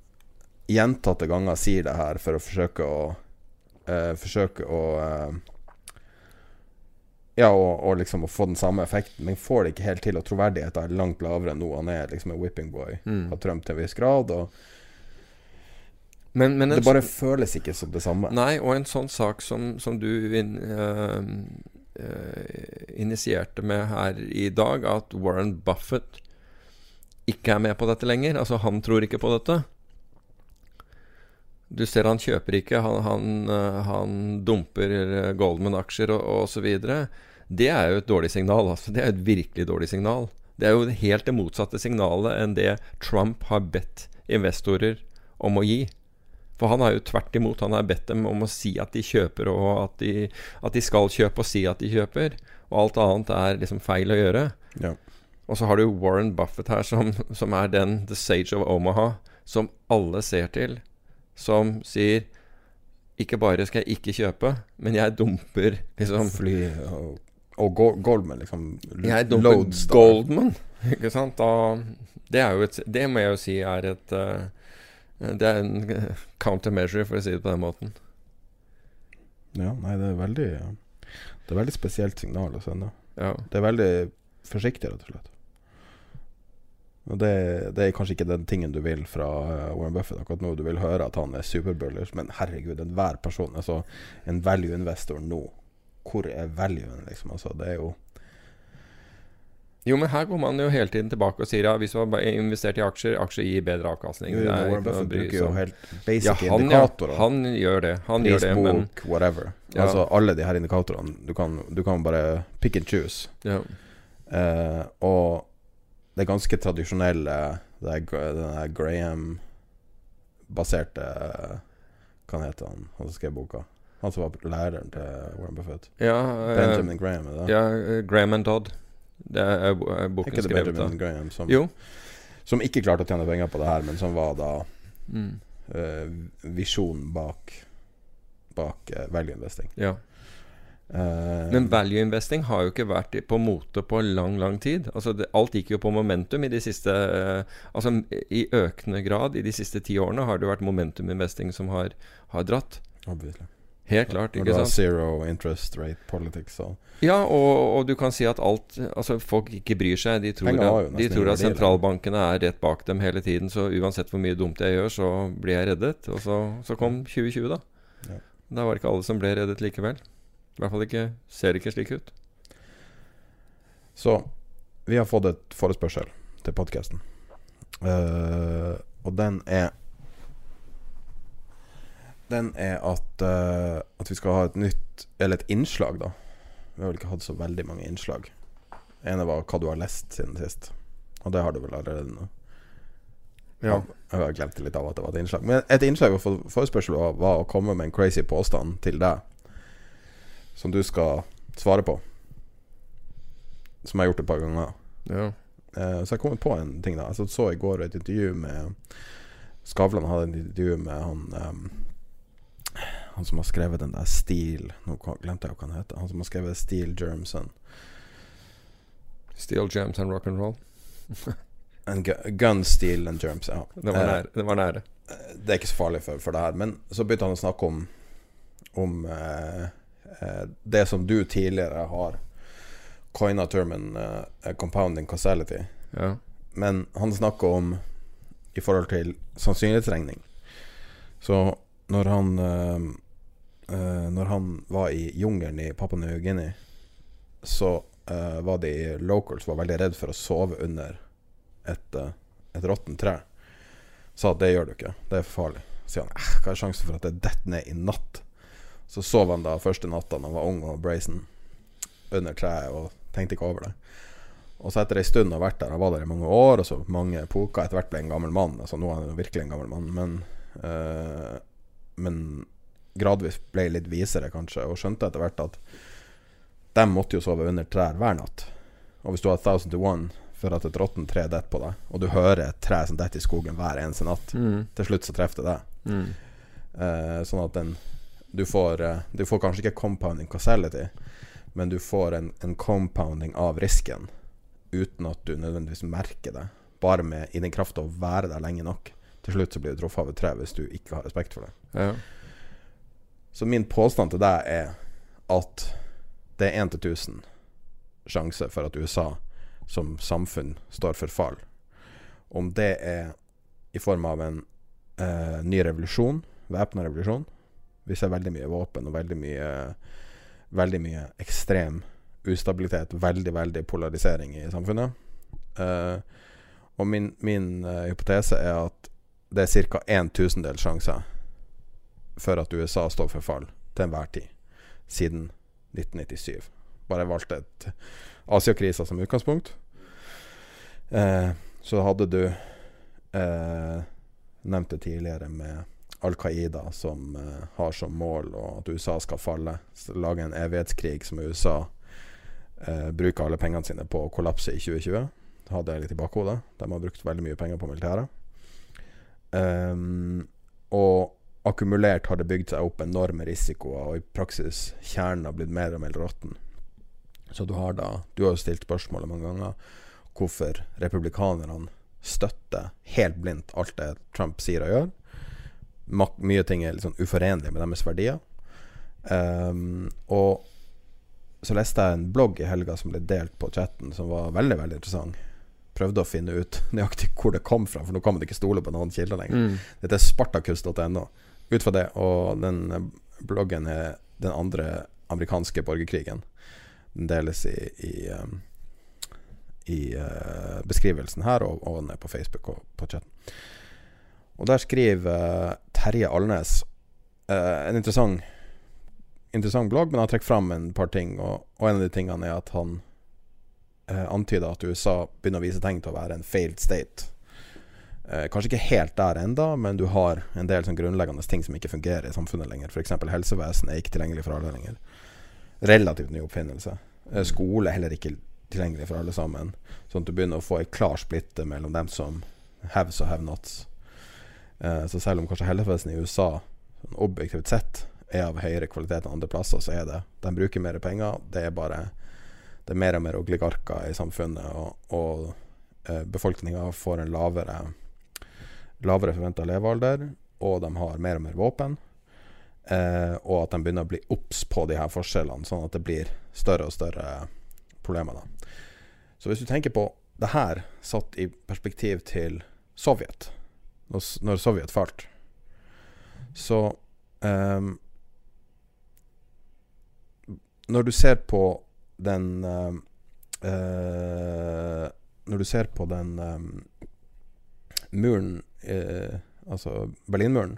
S4: gjentatte ganger sier det her for å forsøke å eh, Forsøke å eh, Ja, og, og liksom å få den samme effekten, men får det ikke helt til. Og troverdigheten er langt lavere nå. Han er liksom en whipping boy.
S5: Mm.
S4: Har Trump til en viss grad. Og
S5: Men, men
S4: det bare
S5: sånn-
S4: føles ikke som det samme.
S5: Nei, og en sånn sak som, som du in, uh, uh, initierte med her i dag, at Warren Buffett ikke er med på dette lenger. Altså, han tror ikke på dette. Du ser han kjøper ikke, han, han, eh, han dumper eh, Goldman-aksjer og, videre. Det er jo et dårlig signal. Altså. Det er et virkelig dårlig signal. Det er jo helt det motsatte signalet enn det Trump har bedt investorer om å gi. For han har jo tvert imot Han har bedt dem om å si at de kjøper, og at de, at de skal kjøpe, og si at de kjøper. Og alt annet er liksom feil å gjøre.
S4: Ja.
S5: Og så har du Warren Buffett her, som, som er den The Sage of Omaha, som alle ser til. Som sier Ikke bare skal jeg ikke kjøpe, men jeg dumper liksom
S4: Fly og, og Go- Goldman, liksom.
S5: Jeg dumper
S4: Lodestar.
S5: Goldman, ikke sant? Da, det, er jo et, det må jeg jo si er et eh, Det er en countermeasure, for å si det på den måten.
S4: Ja, nei, det er veldig Det er veldig spesielt signal å sende.
S5: Ja.
S4: Det er veldig forsiktig, rett og slett. Det, det er kanskje ikke den tingen du vil fra eh, Warren Buffett akkurat nå. Du vil høre at han er superbullers, men herregud, enhver person Altså, en value-investor nå Hvor er valuen, liksom? Altså, det er jo
S5: Jo, men her går man jo hele tiden tilbake og sier ja, hvis du har investert i aksjer, aksjer gir bedre avkastning.
S4: Jo, jo, Warren Buffett bruker jo helt basic
S5: ja, han,
S4: indikatorer.
S5: Ja, han gjør det. Han gjør det, men
S4: whatever.
S5: Ja.
S4: Altså alle de her indikatorene. Du kan, du kan bare pick and choose.
S5: ja.
S4: Eh, og det er ganske tradisjonelle Det er Gra- den der Graham-baserte Hva heter han, han som skrev boka? Han som var læreren til Warren Buffett.
S5: ja eh,
S4: Benjamin Graham, er det?
S5: Ja, eh, Graham and Todd. Det er, er Er boken
S4: ikke det
S5: skrevet
S4: Benjamin. Graham som,
S5: Jo.
S4: som ikke klarte å tjene penger på det her, men som var da
S5: Mm.
S4: uh, visjonen bak bak uh, value investing.
S5: Ja.
S4: Eh,
S5: Men value investing har jo ikke vært på mote på lang, lang tid. Altså det, alt gikk jo på momentum i de siste uh, Altså i økende grad i de siste ti årene har det vært momentum investing som har, har dratt.
S4: obviously.
S5: Helt klart, ikke sant?
S4: zero interest rate politics og
S5: Ja, og, og du kan si at alt Altså folk ikke bryr seg. De tror, at, de tror at sentralbankene er rett bak dem hele tiden. Så uansett hvor mye dumt jeg gjør, så blir jeg reddet. Og så, så kom 2020, da.
S4: Ja.
S5: Da var det ikke alle som ble reddet likevel. I hvert fall ikke ser ikke slik ut.
S4: Så vi har fått et forespørsel til podkasten. og den er Den er at, uh, at vi skal ha et nytt Eller et innslag, da. Vi har vel ikke hatt så veldig mange innslag. En ene var hva du har lest siden sist. Og det har du vel allerede nå?
S5: Ja.
S4: Jeg har glemt litt av at det var et innslag. Men et innslag og forespørsel var å komme med en crazy påstand til deg. Som du skal svare på. Som jeg har gjort et par ganger.
S5: Ja.
S4: Eh, så jeg kom på en ting da. Jeg så i går et intervju med Skavlan hadde et intervju med han um, Han som har skrevet den der Steel Nå glemte jeg hva han heter. Han som har skrevet Steel Germson.
S5: Steel jams and rock and roll.
S4: En gu- gun, steel and germs. Ja.
S5: Det var
S4: Eh,
S5: nære. Det var nære.
S4: det er ikke så farlig for, for det her. Men så begynte han å snakke om Om eh, eh, det som du tidligere har coina termen eh, compounding causality.
S5: Ja.
S4: Men han snakker om i forhold til sannsynlighetsregning. Så når han eh, eh, Når han var i jungelen i Papua New Guinea, så eh, var de locals var veldig redd for å sove under et, uh, et råttent tre. Sa at det gjør du ikke, det er farlig. Så sier han "Eh, hva er sjansen for at det detter ned i natt? Så sov han da første natta da han var ung og brazen under treet og tenkte ikke over det. Og så etter ei stund å ha vært der, han var der i mange år, og så mange epoker, etter hvert ble en gammel mann. Altså nå er han jo virkelig en gammel mann, men øh, Men gradvis ble litt visere, kanskje, og skjønte etter hvert at de måtte jo sove under trær hver natt. Og hvis du har 1000 to 1 for at et råttent tre detter på deg, og du hører et tre som detter i skogen hver eneste natt,
S5: Mm.
S4: til slutt så treffer det deg.
S5: Mm.
S4: Uh, sånn at den du får, eh, du får kanskje ikke compounding causality, men du får en, en compounding av risken uten at du nødvendigvis merker det. Bare med i den kraft av å være der lenge nok. Til slutt så blir du truffet av et tre hvis du ikke har respekt for det.
S5: Ja.
S4: Så min påstand til deg er at det er 1 til 1000 sjanse for at USA som samfunn står for fall. Om det er i form av en eh, ny revolusjon, væpna revolusjon Vi ser veldig mye våpen og veldig mye Veldig mye ekstrem ustabilitet, veldig, veldig polarisering i samfunnet. Uh, og min, min uh, hypotese er at det er ca. en tusendel sjanse for at USA står for fall til enhver tid siden 1997. Bare valgte et Asiakrisa som utgangspunkt. Eh, så hadde du eh, nevnt det tidligere med Al Qaida som eh, har som mål at USA skal falle. Lage en evighetskrig som USA eh, bruker alle pengene sine på å kollapse i 2020. Hadde jeg litt i bakhodet. De har brukt veldig mye penger på militæret. Um, og akkumulert har det bygd seg opp enorme risikoer, og i praksis kjernen har blitt mer og mer råtten. Så du har da Du har jo stilt spørsmålet mange ganger hvorfor republikanerne støtter helt blindt alt det Trump sier og gjør. Mye ting er sånn uforenlig med deres verdier. Um, og så leste jeg en blogg i helga som ble delt på chatten, som var veldig veldig interessant. Prøvde å finne ut nøyaktig hvor det kom fra, for nå kan man ikke stole på noen kilder lenger.
S5: Mm.
S4: Dette er spartakus.no. Ut fra det, og den bloggen er den andre amerikanske borgerkrigen. Den deles i, i, um, i uh, beskrivelsen her, og, og den er på Facebook og på chatten. Og der skriver eh, Terje Alnes Uh, en interessant interessant blogg, men han trekker fram en par ting. Og, og en av de tingene er at han uh, antyder at USA begynner å vise tegn til å være en failed state. Uh, kanskje ikke helt der enda, men du har en del sånn grunnleggende ting som ikke fungerer i samfunnet lenger. F.eks. helsevesen er ikke tilgjengelig for alle lenger. Relativt ny oppfinnelse. Eh, skole er heller ikke tilgjengelig for alle sammen. Sånn at du begynner å få ei klar splitte mellom dem som haves og have nots. Eh, så selv om kanskje helsevesenet i USA sånn objektivt sett er av høyere kvalitet enn andre plasser, så er det De bruker mer penger. Det er bare Det er mer og mer oligarker i samfunnet, og, og eh, befolkninga får en lavere Lavere forventa levealder, og de har mer og mer våpen. Eh, og at de begynner å bli obs på de her forskjellene, sånn at det blir større og større problemer. da Så hvis du tenker på det her satt i perspektiv til Sovjet, når, Sovjet falt, så um, Når du ser på den uh, Når du ser på den um, muren uh, Altså Berlinmuren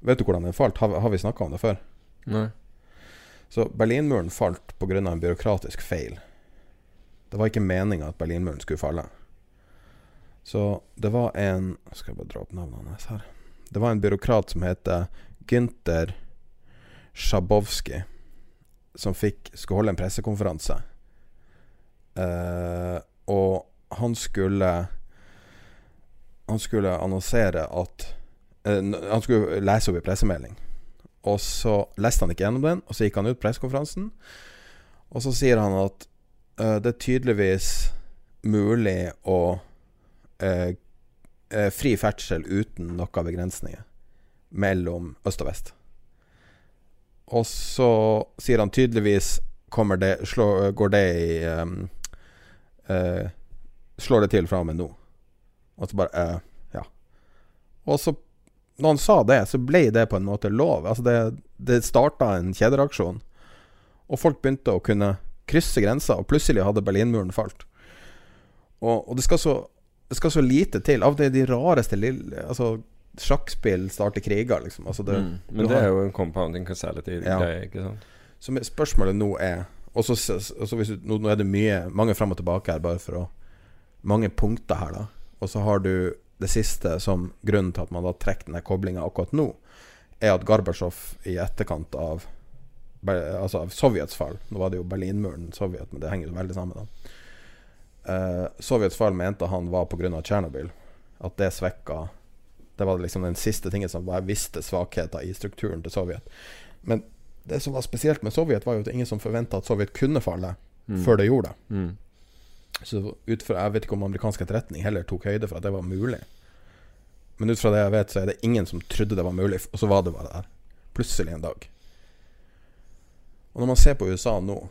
S4: Vet du hvordan den falt? Har, har vi snakka om det før?
S5: Nei.
S4: Så Berlinmuren falt pga. en byråkratisk feil. Det var ikke meninga at Berlinmuren skulle falle. Så det var en Skal jeg bare dra opp navnet hans her. Det var en byråkrat som heter Gynter Sjabowski, som fikk, skulle holde en pressekonferanse. Eh, og han skulle Han skulle annonsere at eh, Han skulle lese opp i pressemelding. Og så leste han ikke gjennom den, og så gikk han ut pressekonferansen. Og så sier han at eh, det er tydeligvis mulig å eh, eh, Fri ferdsel uten noen begrensninger mellom øst og vest. Og så sier han tydeligvis kommer det, slå, går det i um, uh, Slår det til fra og med nå. Og så bare uh, Ja. Og så når han sa det, så ble det på en måte lov. Altså det, det starta en kjedereaksjon. Og folk begynte å kunne krysse grensa, og plutselig hadde Berlinmuren falt. Og, og det, skal så, det skal så lite til. Av det de rareste lille Altså, sjakkspill starter kriger, liksom. Altså det,
S5: mm. Men det
S4: har-
S5: er jo en compounding causality-greie, ikke sant?
S4: så spørsmålet nå er Og så hvis du, nå, nå er det mye mange fram og tilbake her, bare for å Mange punkter her, da. Og så har du det siste som grunnen til at man da trekker den koblinga akkurat nå, er at Gorbatsjov i etterkant av Altså av Sovjets fall Nå var det jo Berlinmuren Sovjet, men det henger jo veldig sammen, da. Eh, Sovjets fall mente han var pga. Tsjernobyl. At det svekka Det var liksom den siste tingen som jeg visste svakheter i strukturen til Sovjet. Men det som var spesielt med Sovjet, var jo at ingen som forventa at Sovjet kunne falle,
S5: Mm.
S4: før det gjorde det.
S5: Mm.
S4: Så ut fra, Jeg vet ikke om amerikansk etterretning heller tok høyde for at det var mulig. Men ut fra det jeg vet, så er det ingen som trodde det var mulig, og så var det bare der. Plutselig en dag. Og når man ser på USA nå,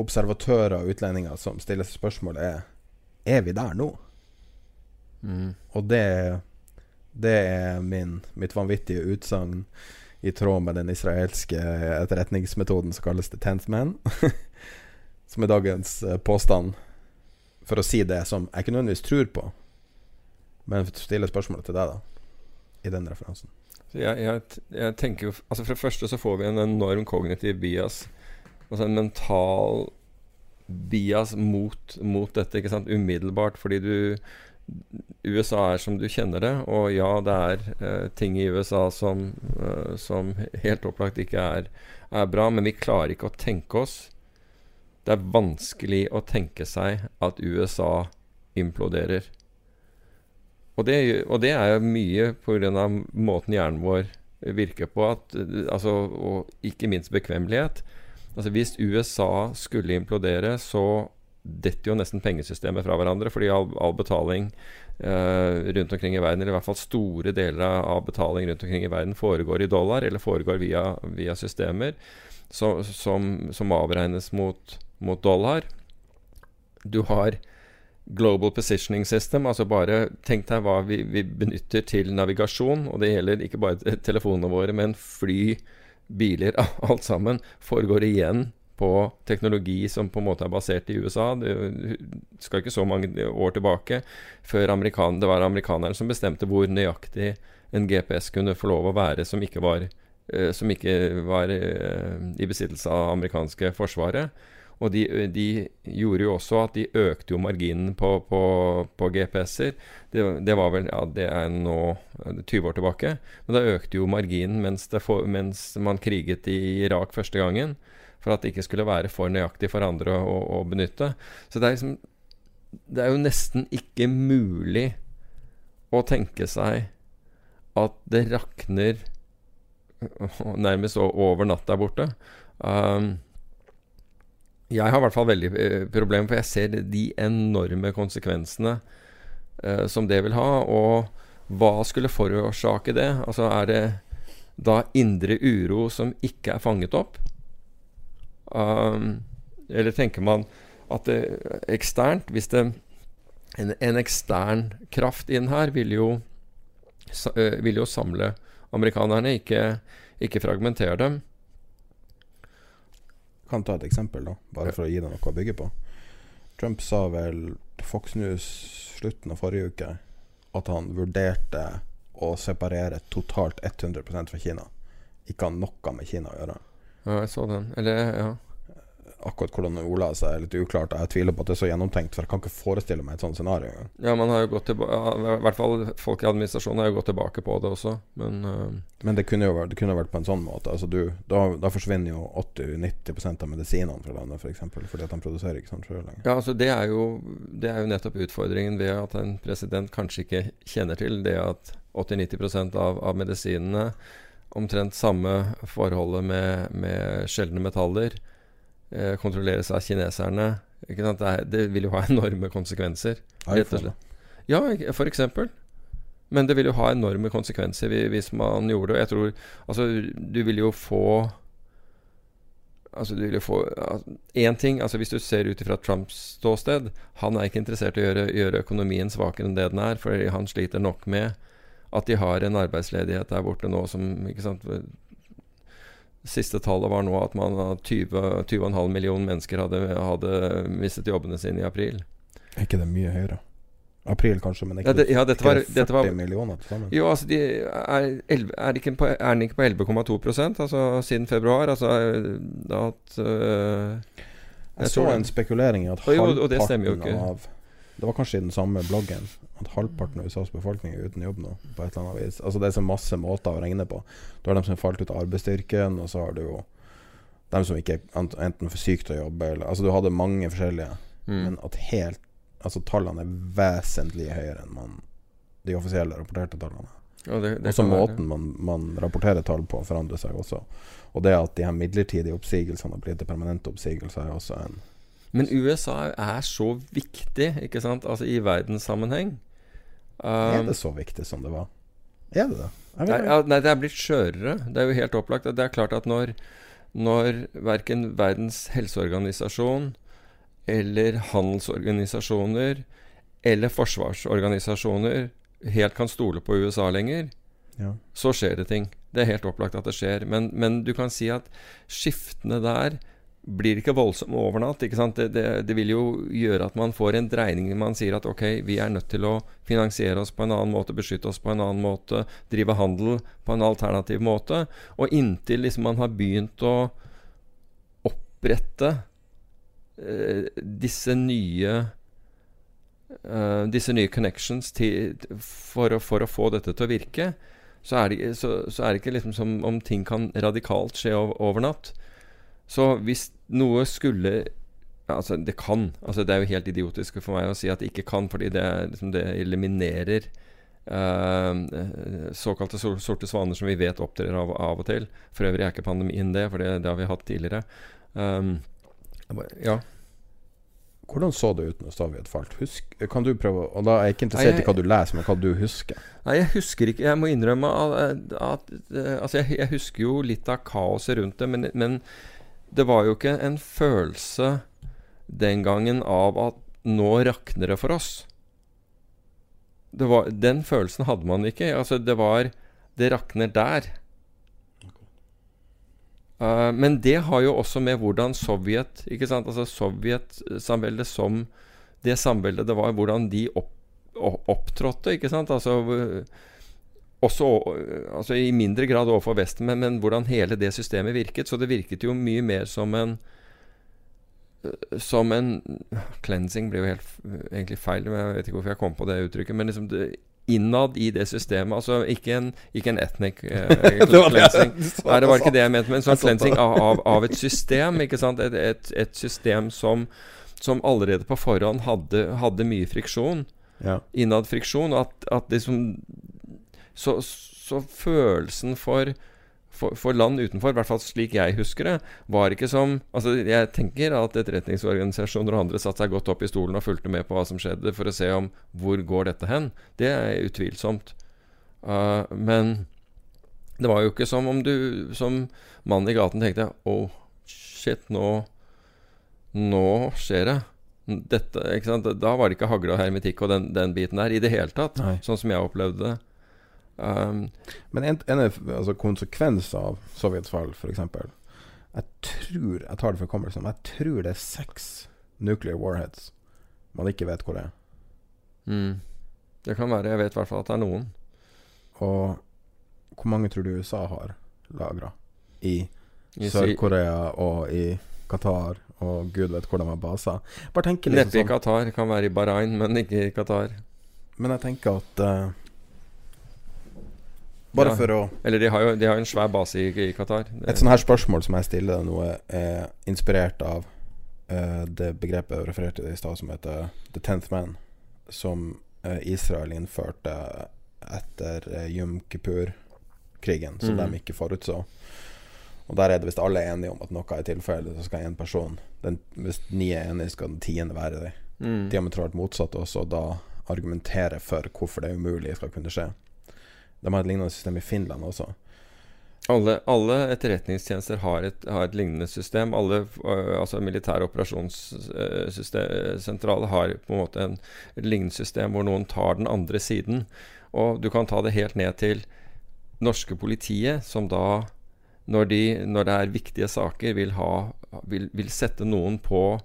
S4: observatører og utlendinger som stiller seg spørsmålet, er Er vi der nå?
S5: Mm.
S4: Og det, det er min, mitt vanvittige utsagn i tråd med den israelske etterretningsmetoden som kalles the tenth man. som er dagens eh, påstand, for å si det som jeg ikke nødvendigvis tror på, men stiller spørsmålet til deg, da, i den referansen.
S5: Jeg, jeg, jeg tenker jo Altså For det første så får vi en enorm kognitiv bias. Altså en mental bias mot, mot dette, ikke sant, umiddelbart. Fordi du USA er som du kjenner det, og ja, det er uh, ting i USA som, uh, som helt opplagt ikke er, er bra, men vi klarer ikke å tenke oss Det er vanskelig å tenke seg at USA imploderer. Og det, og det er jo mye pga. måten hjernen vår virker på, at, eh, altså, og ikke minst bekvemmelighet. Altså Hvis USA skulle implodere, så detter jo nesten pengesystemet fra hverandre, fordi all, all betaling eh, rundt omkring i verden, eller i hvert fall store deler av betaling rundt omkring i verden, foregår i dollar, eller foregår via, via systemer som, som, som avregnes mot, mot dollar. Du har Global Positioning System, altså bare tenk deg hva vi, vi benytter til navigasjon, og det gjelder ikke bare telefonene våre, men fly, biler, alt sammen, foregår igjen på teknologi som på en måte er basert i USA. Det skal ikke så mange år tilbake før det var amerikanerne som bestemte hvor nøyaktig en GPS kunne få lov å være som ikke var, eh, som ikke var eh, i besittelse av amerikanske forsvaret. Og de, de gjorde jo også at de økte jo marginen på, på, på GPS-er. Det, det var vel Ja, det er nå eh, 20 år tilbake. Men da økte jo marginen mens, for, mens man kriget i Irak første gangen. For at det ikke skulle være for nøyaktig for andre å, å benytte. Så det er liksom Det er jo nesten ikke mulig å tenke seg at det rakner nærmest over natt der borte. Um, jeg har i hvert fall veldig problem, problemer, for jeg ser de enorme konsekvensene uh, som det vil ha. Og hva skulle forårsake det? Altså Er det da indre uro som ikke er fanget opp? Um, eller tenker man at det eksternt Hvis det en, en ekstern kraft inn her vil jo, eh, vil jo samle amerikanerne, ikke, ikke fragmentere dem.
S4: Kan ta et eksempel, da, bare for å gi deg noe å bygge på. Trump sa vel Fox News slutten av forrige uke at han vurderte å separere totalt 100% fra Kina. Ikke ha noe med Kina å gjøre.
S5: Ja, jeg så den. Eller, ja.
S4: Akkurat hvordan ordla seg, er litt uklart. Jeg tviler på at det er så gjennomtenkt, for jeg kan ikke forestille meg et sånt scenario.
S5: Ja, man har jo gått tilbake I hvert fall folk i administrasjonen har jo gått tilbake på det også, men uh...
S4: Men det kunne jo vært, det kunne vært på en sånn måte. Altså du, da, da forsvinner jo 80-90% av medisinene fra landet, f.eks. For eksempel, fordi at de produserer ikke sånn sjøl lenger.
S5: Ja, altså det er, jo, det er jo nettopp utfordringen ved at en president kanskje ikke kjenner til det at 80-90% av, av medisinene, omtrent samme forholdet med, med sjeldne metaller, kontrolleres av kineserne. Ikke sant? Det, det vil jo ha enorme konsekvenser, rett og slett. Ja, for eksempel. Men det vil jo ha enorme konsekvenser hvis man gjorde det. Og jeg tror Altså, du vil jo få Altså, du vil jo få Én ting altså Hvis du ser ut ifra Trumps ståsted Han er ikke interessert i å gjøre, gjøre økonomien svakere enn det den er, for han sliter nok med at de har en arbeidsledighet der borte nå som ikke sant, Siste tallet var nå at man har 20 20,5 millioner mennesker hadde, hadde mistet jobbene sine i april.
S4: Er ikke det mye høyere? April kanskje, men ikke,
S5: Ja, det- ja, dette var-
S4: ikke det
S5: dette var-
S4: 40 millioner til sammen?
S5: Jo, altså de er, 11, er, ikke på, er den ikke på 11,2 altså siden februar? Altså at øh,
S4: Jeg så en spekulering i at halvparten av Det var kanskje i den samme bloggen at halvparten av USAs befolkning er uten jobb nå. På et eller annet vis Altså Det er så masse måter å regne på. Du har dem som falt ut av arbeidsstyrken, og så har du jo dem som ikke er enten for syke til å jobbe eller Altså Du hadde mange forskjellige,
S5: Mm.
S4: men at helt Altså tallene er vesentlig høyere enn man de offisielle rapporterte tallene.
S5: Ja, det- det
S4: også måten man, man rapporterer tall på, forandrer seg også. Og det at de her midlertidige oppsigelsene har blitt til permanente oppsigelser, er også en
S5: Men USA er så viktig, ikke sant, altså i verdenssammenheng.
S4: Er
S5: Um,
S4: det så viktig som det var? Er det det? Jeg det?
S5: Nei, nei, det er blitt skjørere. Det er jo helt opplagt. Det er klart at når, når verken Verdens helseorganisasjon eller handelsorganisasjoner eller forsvarsorganisasjoner helt kan stole på USA lenger,
S4: Ja.
S5: så skjer det ting. Det er helt opplagt at det skjer. Men, men du kan si at skiftene der blir ikke voldsomme over natt. Det, det, det vil jo gjøre at man får en dreining. Man sier at ok, vi er nødt til å finansiere oss på en annen måte, beskytte oss på en annen måte, drive handel på en alternativ måte. Og inntil liksom man har begynt å opprette eh, disse nye eh, disse nye connections til, for, å, for å få dette til å virke, så er det, så, så er det ikke liksom som om ting kan radikalt skje over, over natt. Så hvis noe skulle Altså, det kan. Altså, det er jo helt idiotisk for meg å si at det ikke kan, fordi det, liksom, det eliminerer uh, såkalte sorte svaner som vi vet opptrer av, av og til. For øvrig er ikke pandemien det, for det, det har vi hatt tidligere. Um, ja.
S4: Hvordan så det ut når Sovjet falt? Husk, kan du prøve Og da er jeg ikke interessert i hva du leser, men hva du husker.
S5: Nei, jeg husker ikke Jeg må innrømme at, at at Altså, jeg, jeg husker jo litt av kaoset rundt det, men, men det var jo ikke en følelse den gangen av at nå rakner det for oss. Det var, den følelsen hadde man ikke. Altså, det var Det rakner der. Uh, men det har jo også med hvordan Sovjet Ikke sant, altså Sovjetsamveldet som det samveldet det var, hvordan de opp, opptrådte, ikke sant? Altså også øh, altså i mindre grad overfor Vesten, men, men hvordan hele det systemet virket. Så det virket jo mye mer som en øh, Som en Cleansing blir jo helt egentlig feil, men jeg vet ikke hvorfor jeg kom på det uttrykket. Men liksom det, innad i det systemet. Altså ikke en, ikke en ethnic eh, cleansing. Nei, det var ikke det jeg mente, men en sånn cleansing av, av, av et system. Ikke sant? Et, et, et system som, som allerede på forhånd hadde, hadde mye friksjon.
S4: Ja.
S5: Innad friksjon. og At, at liksom så, så følelsen for for, for land utenfor, i hvert fall slik jeg husker det, var ikke som Altså, jeg tenker at etterretningsorganisasjoner og andre satte seg godt opp i stolen og fulgte med på hva som skjedde, for å se om hvor går dette hen. Det er utvilsomt. Uh, men det var jo ikke som om du som mann i gaten tenkte Oh, shit, nå Nå skjer det. Dette? Da var det ikke hagle og hermetikk og den, den biten der i det hele tatt,
S4: Nei.
S5: sånn som jeg opplevde det. Um,
S4: Men en, en altså, konsekvens av Sovjets fall, f.eks. Jeg tror Jeg tar det for hukommelsen, jeg tror det er seks nuclear warheads man ikke vet hvor det er.
S5: mm, det kan være. Jeg vet i hvert fall at det er noen.
S4: Og hvor mange tror du USA har lagra? I, Sør-Korea og i Qatar og gud vet hvor de har baser. Bare tenker litt
S5: Neppe i
S4: sånn
S5: Qatar. Kan være i Bahrain, men ikke i Qatar.
S4: Men jeg tenker at eh, Bare
S5: Ja.
S4: for å
S5: Eller de har jo de har en svær base i, i Qatar.
S4: Et sånt her spørsmål som jeg stiller nå, er inspirert av uh, det begrepet jeg refererte til i stad, som heter The Tenth Man, som uh, Israel innførte etter uh, Yom Kippur-krigen, som
S5: mm.
S4: de ikke forutså. Og der er det hvis alle er enige om at noe er tilfellet, så skal én person den, Hvis ni er enige, skal den tiende være det.
S5: Mm.
S4: Diametralt motsatt også, og da argumentere for hvorfor det er umulig skal kunne skje. De har et lignende system i Finland også.
S5: Alle, alle etterretningstjenester har et, har et lignende system. Alle øh, altså militære operasjonssentraler har på en måte en, et lignende system hvor noen tar den andre siden. Og du kan ta det helt ned til norske politiet, som da, når, de, når det er viktige saker, vil, ha, vil, vil sette noen på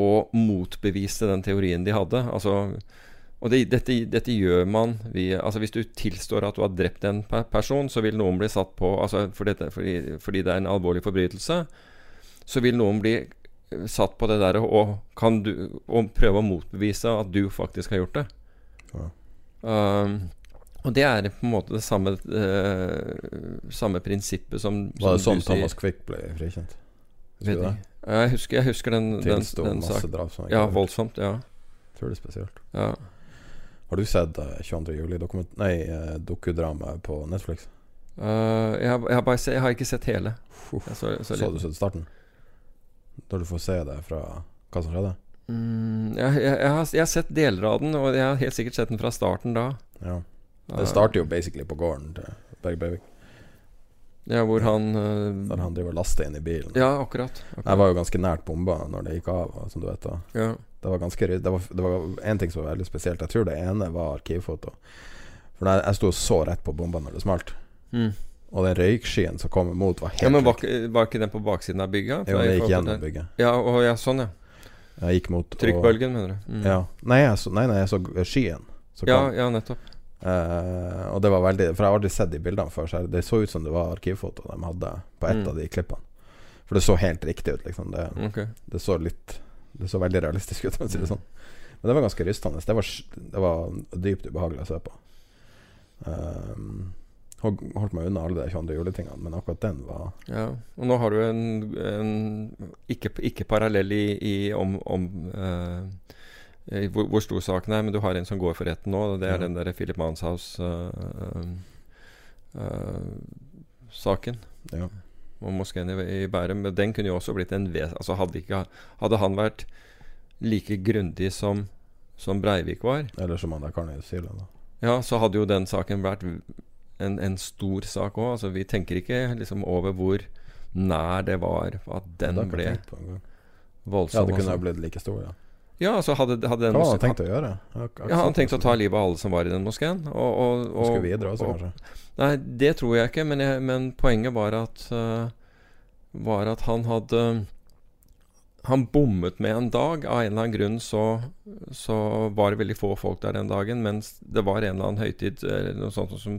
S5: å motbevise den teorien de hadde. Altså og det, dette, dette gjør man via altså Hvis du tilstår at du har drept en person, så vil noen bli satt på altså for dette, fordi, fordi det er en alvorlig forbrytelse, så vil noen bli eh, satt på det der og, kan du, og prøve å motbevise at du faktisk har gjort det.
S4: Ja.
S5: Um, og det er på en måte det samme, eh, samme prinsippet som,
S4: Var det sånn. Thomas Quick ble frikjent? Husker du det?
S5: Jeg husker, jeg husker den, den, den,
S4: den han
S5: Ja, voldsomt. Ja.
S4: Tror det er spesielt.
S5: ja.
S4: Har du sett uh, 22. juli dokument... Nei, dokudramaet på Netflix?
S5: Uh, jeg, har, jeg, har bare se, jeg har ikke sett hele. Jeg så, så
S4: Så du sett starten? Da du får se det fra hva som skjedde?
S5: Mm, jeg, jeg, har, jeg har sett deler av den, og jeg har helt sikkert sett den fra starten da.
S4: Ja. Det starter jo basically på gården til Berg Breivik.
S5: Ja, hvor han uh,
S4: Der han driver og laster inn i bilen.
S5: Ja, akkurat. akkurat.
S4: Jeg var jo ganske nært bomba når det gikk av, som du vet. da
S5: Ja.
S4: Det var ganske Det var, det var en ting som var veldig spesielt. Jeg tror det ene var arkivfoto. For jeg, jeg sto så rett på bomba når det smalt.
S5: Mm.
S4: Og den røykskyen som kom imot, var helt
S5: ja, Men var, var ikke den på baksiden av bygget?
S4: Jo, det gikk gjennom bygget.
S5: Ja, og, ja, sånn, ja.
S4: Jeg gikk mot
S5: Trykkbølgen, mener du? Mm.
S4: Ja. Nei, jeg så, nei, nei, jeg så skyen. Så
S5: Ja, ja, nettopp.
S4: Eh, og det var veldig For jeg har aldri sett de bildene før, så det så ut som det var arkivfoto de hadde på ett
S5: Mm.
S4: av de klippene. For det så helt riktig ut, liksom. Det,
S5: okay.
S4: det så litt Det så veldig realistisk ut, for å si det sånn. Men det var ganske rystende. Det var, det var dypt ubehagelig å se på. Um, holdt meg unna alle de 22. juletingene, men akkurat den var
S5: Ja, og nå har du en, en ikke, ikke parallell i, i om, om uh, i hvor, hvor stor saken er, men du har en som går for retten nå. Det er
S4: Ja.
S5: den der Philip Manshaus-saken.
S4: Ja.
S5: Og moskeen i, i Bærum. Men den kunne jo også blitt en ves... Altså hadde, ikke, hadde han vært like grundig som, som Breivik var,
S4: Eller som han der karen i Zealand. Da.
S5: ja, så hadde jo den saken vært en, en stor sak òg. Altså, vi tenker ikke liksom over hvor nær det var at den ble voldsom.
S4: Ja, det kunne
S5: jo
S4: ha blitt like stor, ja.
S5: Ja, altså hadde, hadde den
S4: Hva hadde han tenkt å gjøre? Har
S5: Ja, han tenkte å ta livet av alle som var i den moskeen. Og, og, og,
S4: skulle videre også,
S5: og-
S4: kanskje?
S5: Nei, det tror jeg ikke. Men, jeg, men poenget var at uh, Var at han hadde Han bommet med en dag. Av en eller annen grunn så, så var det veldig få folk der den dagen. Mens det var en eller annen høytid eller noe sånt som,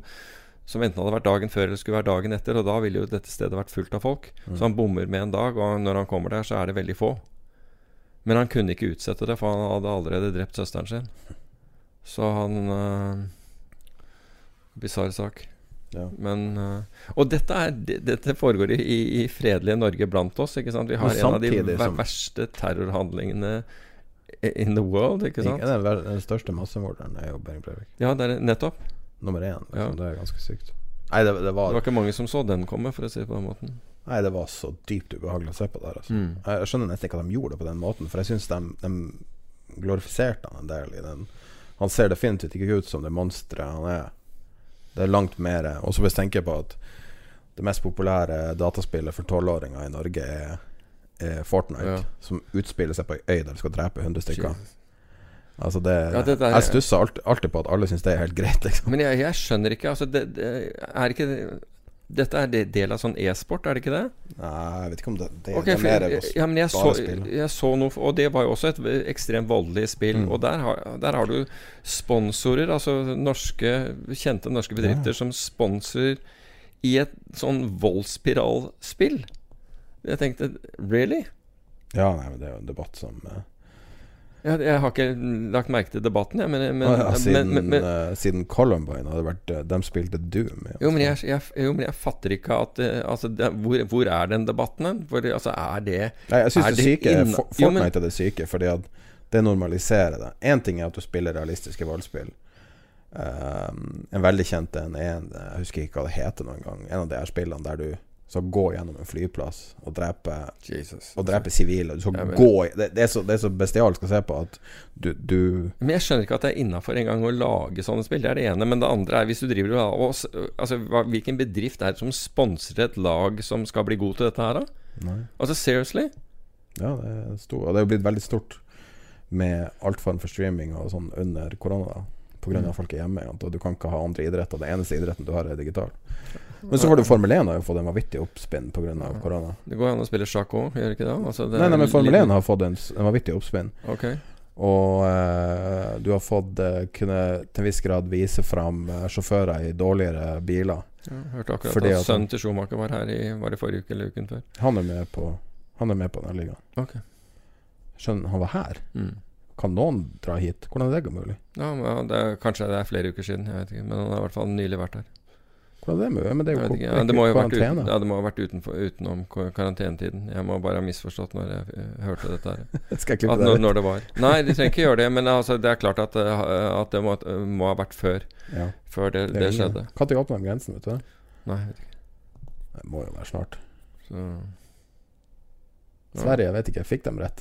S5: som enten hadde vært dagen før eller skulle være dagen etter. Og da ville jo dette stedet vært fullt av folk.
S4: Mm.
S5: Så han bommer med en dag, og når han kommer der, så er det veldig få. Men han kunne ikke utsette det, for han hadde allerede drept søsteren sin. Så han uh, Bisarr sak.
S4: Ja.
S5: Men uh, Og dette, er, dette foregår i, i, fredelige Norge blant oss. Ikke sant? Vi har en av de
S4: som-
S5: verste terrorhandlingene in the world, ikke sant?
S4: Ikke Den, den største massemorderen er jo Behring Breivik.
S5: Ja, det er nettopp.
S4: Nummer én. Liksom.
S5: Ja.
S4: Det er ganske sykt. Nei, det, det
S5: Det
S4: var
S5: var ikke mange som så den komme, for å si det på den måten.
S4: Nei, det var så dypt ubehagelig å se på der. Altså.
S5: Mm.
S4: Jeg, jeg skjønner nesten ikke at de gjorde det på den måten, for jeg syns de, de glorifiserte han en del i den. Han ser definitivt ikke ut som det monsteret han er. Det er langt mer Og så hvis jeg tenker på at det mest populære dataspillet for tolvåringer i Norge er, er Fortnite,
S5: Ja.
S4: som utspiller seg på ei øy der du skal drepe 100 stykker.
S5: Jesus.
S4: Altså det,
S5: Ja, det der-
S4: Jeg stusser alltid, alltid på at alle syns det er helt greit, liksom.
S5: Men jeg, jeg skjønner ikke altså det, det Er ikke Dette er del av sånn e-sport, er det ikke det?
S4: Nei, jeg vet ikke om det, det,
S5: okay,
S4: det er mer
S5: ja, men jeg så, jeg så noe Og det var jo også et ekstremt voldelig spill.
S4: Mm.
S5: Og der har, der har du sponsorer, altså norske kjente norske bedrifter som sponser i et sånn voldsspiralspill. Jeg tenkte Really?
S4: Ja, nei, men det er jo en debatt som eh,
S5: Jeg, jeg har ikke lagt merke til debatten, jeg, men, men,
S4: ah, ja, siden,
S5: men, men,
S4: eh, siden Columbine hadde vært eh, De spilte Doom.
S5: jo, men jeg, jeg, jo, men jeg fatter ikke at eh, altså, det, hvor, hvor er den debatten hen? Altså, er det
S4: Nei, jeg syns det syke
S5: inn...
S4: For- Fortnite er det syke, fordi at det normaliserer det. Én ting er at du spiller realistiske voldsspill. Um, en veldig kjent en, en Jeg husker ikke hva det heter noen gang. En av de her spillene der du skal gå gjennom en flyplass og drepe
S5: Jesus.
S4: Og drepe sivile. Du skal
S5: Ja, men-
S4: gå det, det, er så, det er så bestialsk å se på at du, du
S5: Men jeg skjønner ikke at det er innafor engang å lage sånne spill. Det er det ene. Men det andre er hvis du driver og, Altså, hvilken bedrift er det som sponser et lag som skal bli god til dette her, da?
S4: Nei.
S5: Altså, seriously?
S4: Ja, det er stort. og det er jo blitt veldig stort med alt form for streaming og sånn under korona. da På grunn av
S5: Mm.
S4: at folk er hjemme. Og du kan ikke ha andre idretter. Den eneste idretten du har, er digital. Men så får du Formel 1 har jo fått en vanvittig oppspinn pga. korona.
S5: Det går an å spille sjakk òg, gjør det ikke det? Altså, det
S4: Nei, nei, men Formel 1 har fått en, en vanvittig oppspinn.
S5: Ok.
S4: Og eh, du har fått eh, kunne til en viss grad vise fram eh, sjåfører i dårligere biler.
S5: Ja, hørte akkurat
S4: Fordi
S5: at sønnen til Schumacher var her i, var i forrige uke eller uken før.
S4: Han er med på Han er med på den ligaen.
S5: Ok.
S4: Skjønner, han var her.
S5: Mm.
S4: Kan noen dra hit? Hvordan er det mulig?
S5: Ja, men, det er, kanskje det er flere uker siden, jeg vet ikke. Men han har i hvert fall nylig vært her.
S4: Hvordan er det mulig? Men det er jo
S5: ja, det må jo vært,
S4: karantene.
S5: uten, ja, det må ha vært utenfor, utenom karantenetiden. Jeg må bare ha misforstått når jeg eh, hørte dette her.
S4: Jeg
S5: At
S4: det
S5: når, når det var. Nei, de trenger ikke gjøre det. Men altså, det er klart at, eh, at det må, må ha vært før.
S4: Ja.
S5: Før det, det,
S4: det,
S5: skjedde.
S4: Når åpner de grensen, vet du det?
S5: Nei, jeg vet ikke.
S4: Det må jo være snart.
S5: Så, Ja.
S4: Sverige, jeg vet ikke. Fikk de rett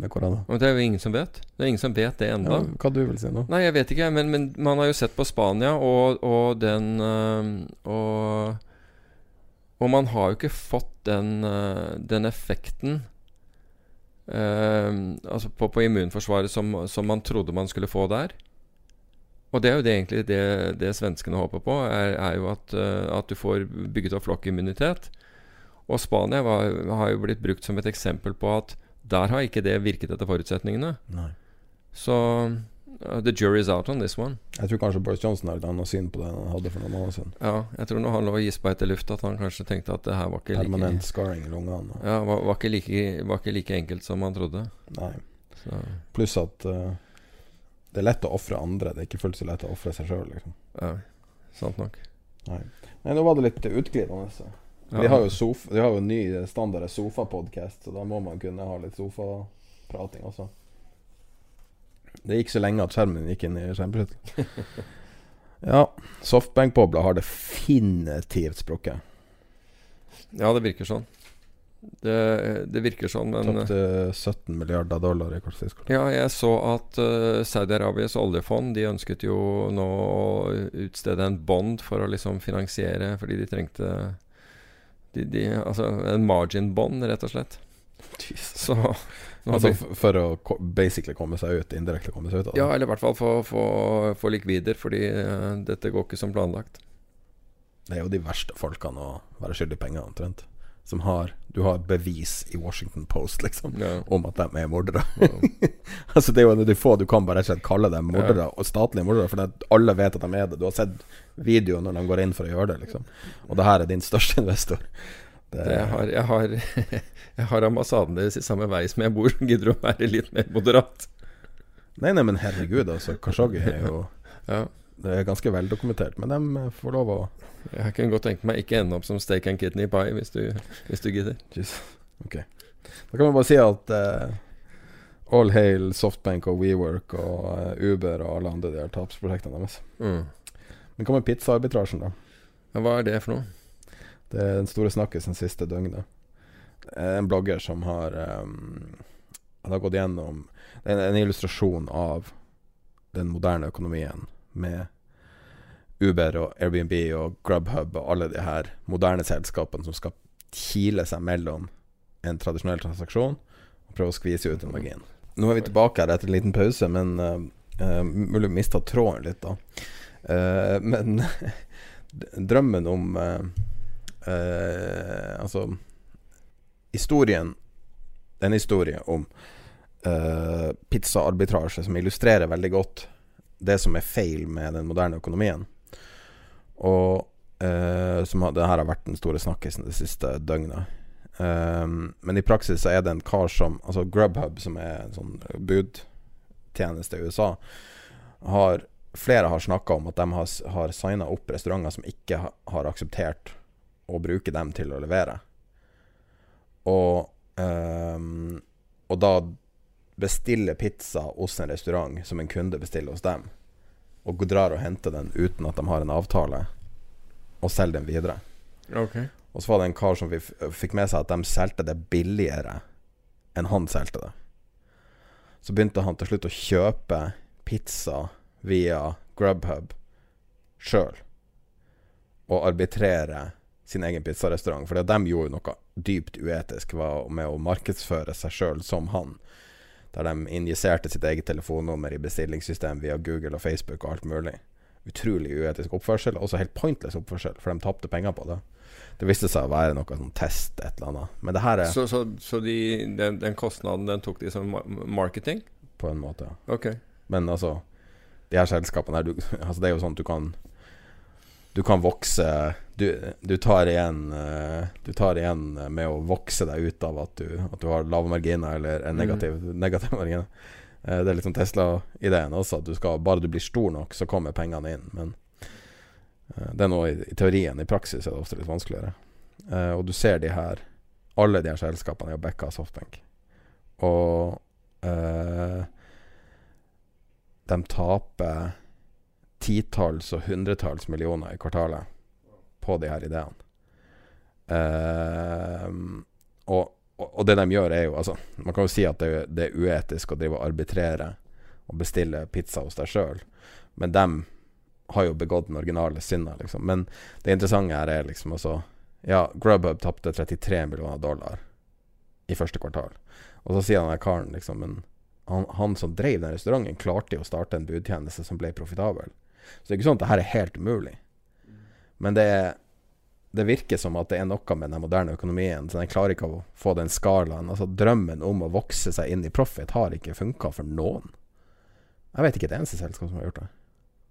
S4: med korona?
S5: Men det er jo ingen som vet. Det er ingen som vet det ennå.
S4: Ja, hva du vil si nå?
S5: Nei, jeg vet ikke, men, men man har jo sett på Spania, og, og den øh, og, og man har jo ikke fått den, øh, den effekten øh, altså på, på immunforsvaret som, som man trodde man skulle få der. Og det er jo det egentlig det, det svenskene håper på, er, er jo at, at du får bygget opp flokkimmunitet. Og Spania var, har jo blitt brukt som et eksempel på at der har ikke det virket etter forutsetningene.
S4: Nei.
S5: Så uh, the jury is out on this one.
S4: Jeg tror kanskje Boris Johnson har et annet syn på det han hadde for noen måneder siden.
S5: Ja, jeg tror når han lå og gispa etter luft, at han kanskje tenkte at det her var ikke
S4: Permanent
S5: like
S4: scarring i lungene.
S5: Ja, var, var, ikke like, var ikke like enkelt som han trodde.
S4: Nei.
S5: Så,
S4: Pluss at uh, det er lett å ofre andre. Det er ikke fullt så lett å ofre seg sjøl, liksom.
S5: ja, sant nok.
S4: Nei. Nei, nå var det litt utglidende. De har jo, sofa, vi har jo ny standard sofapodkast, så da må man kunne ha litt sofaprating også. Det gikk så lenge at skjermen gikk inn i skjermbeskyttelsen. ja, softbank-bobla har definitivt sprukket.
S5: Ja, det virker sånn. Det, det virker sånn, men
S4: Tapte 17 milliarder dollar i korttidsskort.
S5: Ja, jeg så at uh, Saudi-Arabias oljefond De ønsket jo nå å utstede en bond for å liksom finansiere Fordi de trengte de, de, Altså en margin bond, rett og slett. Så
S4: Altså for å basically komme seg ut, indirekte komme seg ut av det.
S5: Ja, eller i hvert fall få, få, få likvider, fordi uh, dette går ikke som planlagt.
S4: Det er jo de verste folkene å være skyldig penger, omtrent. Som har Du har bevis i Washington Post, liksom,
S5: Ja.
S4: om at de er mordere. altså Det er jo en av de få du kan bare rett og slett kalle dem mordere, og statlige mordere, for alle vet at de er det. Du har sett videoer når de går inn for å gjøre det, liksom. Og det her er din største investor. Det,
S5: jeg, har, jeg, har, jeg har ambassaden deres i samme vei som jeg bor, gidder å være litt mer moderat.
S4: Nei, nei, men herregud, altså. Khashoggi er jo
S5: Ja.
S4: Det er ganske veldokumentert, men de får lov å
S5: Jeg kunne godt tenke meg ikke ende opp som steak and kidney pie, hvis du, hvis du gidder.
S4: Jeez. Ok. Da kan vi bare si at uh, all hail Softbank og WeWork og uh, Uber og alle andre de her tapsprosjektene deres.
S5: Mm.
S4: Men hva med pizzaarbitrasjen, da?
S5: Ja, hva er det for noe?
S4: Det er den store snakkisen siste døgnet. En blogger som har um, Han har gått gjennom er en illustrasjon av den moderne økonomien med Uber og Airbnb og Grubhub og alle de her moderne selskapene som skal kile seg mellom en tradisjonell transaksjon og prøve å skvise ut en margin. Nå er vi tilbake her etter en liten pause, men uh, mulig vi mista tråden litt, da. Uh, men drømmen om Altså Historien en historie om uh, pizzaarbitrasje som illustrerer veldig godt det som er feil med den moderne økonomien. Og uh, som har, det her har vært den store snakkisen det siste døgnet. Um, men i praksis så er det en kar som Altså Grubhub, som er en sånn budtjeneste i USA, har Flere har snakka om at de har, har signa opp restauranter som ikke ha, har akseptert å bruke dem til å levere. Og, um, og da bestille pizza hos en restaurant som en kunde bestiller hos dem, og drar og henter den uten at de har en avtale, og selger den videre.
S5: Okay.
S4: Og så var det en kar som fikk med seg at de solgte det billigere enn han solgte det. Så begynte han til slutt å kjøpe pizza via Grubhub sjøl, og arbitrere sin egen pizzarestaurant. For de gjorde noe dypt uetisk med å markedsføre seg sjøl som han. Der de injiserte sitt eget telefonnummer i bestillingssystem via Google og Facebook og alt mulig. Utrolig uetisk oppførsel, også helt pointless oppførsel, for de tapte penger på det. Det viste seg å være noe sånn test, et eller annet. Men det her er
S5: Så, så, så de, den, den, kostnaden, den tok de som marketing?
S4: På en måte, ja.
S5: Okay.
S4: Men altså, de her selskapene her, du, altså det er jo sånn at du kan du kan vokse du, du, tar igjen eh, Du tar igjen med å vokse deg ut av at du, at du har lave marginer eller en negativ, mm. negativ marginer. Eh, det er liksom Tesla-ideen også, at du skal, bare du blir stor nok, så kommer pengene inn. Men eh, det er noe i, i, teorien. I praksis er det ofte litt vanskeligere. og du ser de her Alle de her selskapene er jo backa av Softbank. Og de taper titalls og hundretalls millioner i kvartalet på de her ideene. Uh, og, og, det de gjør, er jo altså, Man kan jo si at det, det er uetisk å drive og arbitrere og bestille pizza hos deg sjøl, men de har jo begått den originale synda, liksom. Men det interessante her er liksom altså Ja, Grubhub tapte 33 millioner dollar i første kvartal. Og så sier han der karen liksom Men han, han som drev den restauranten, klarte å starte en budtjeneste som ble profitabel. Så det er ikke sånn at det her er helt umulig. Men det, det virker som at det er noe med den moderne økonomien. Så den klarer ikke å få den skalaen. Altså Drømmen om å vokse seg inn i profit har ikke funka for noen. Jeg vet ikke et eneste selskap som har gjort det.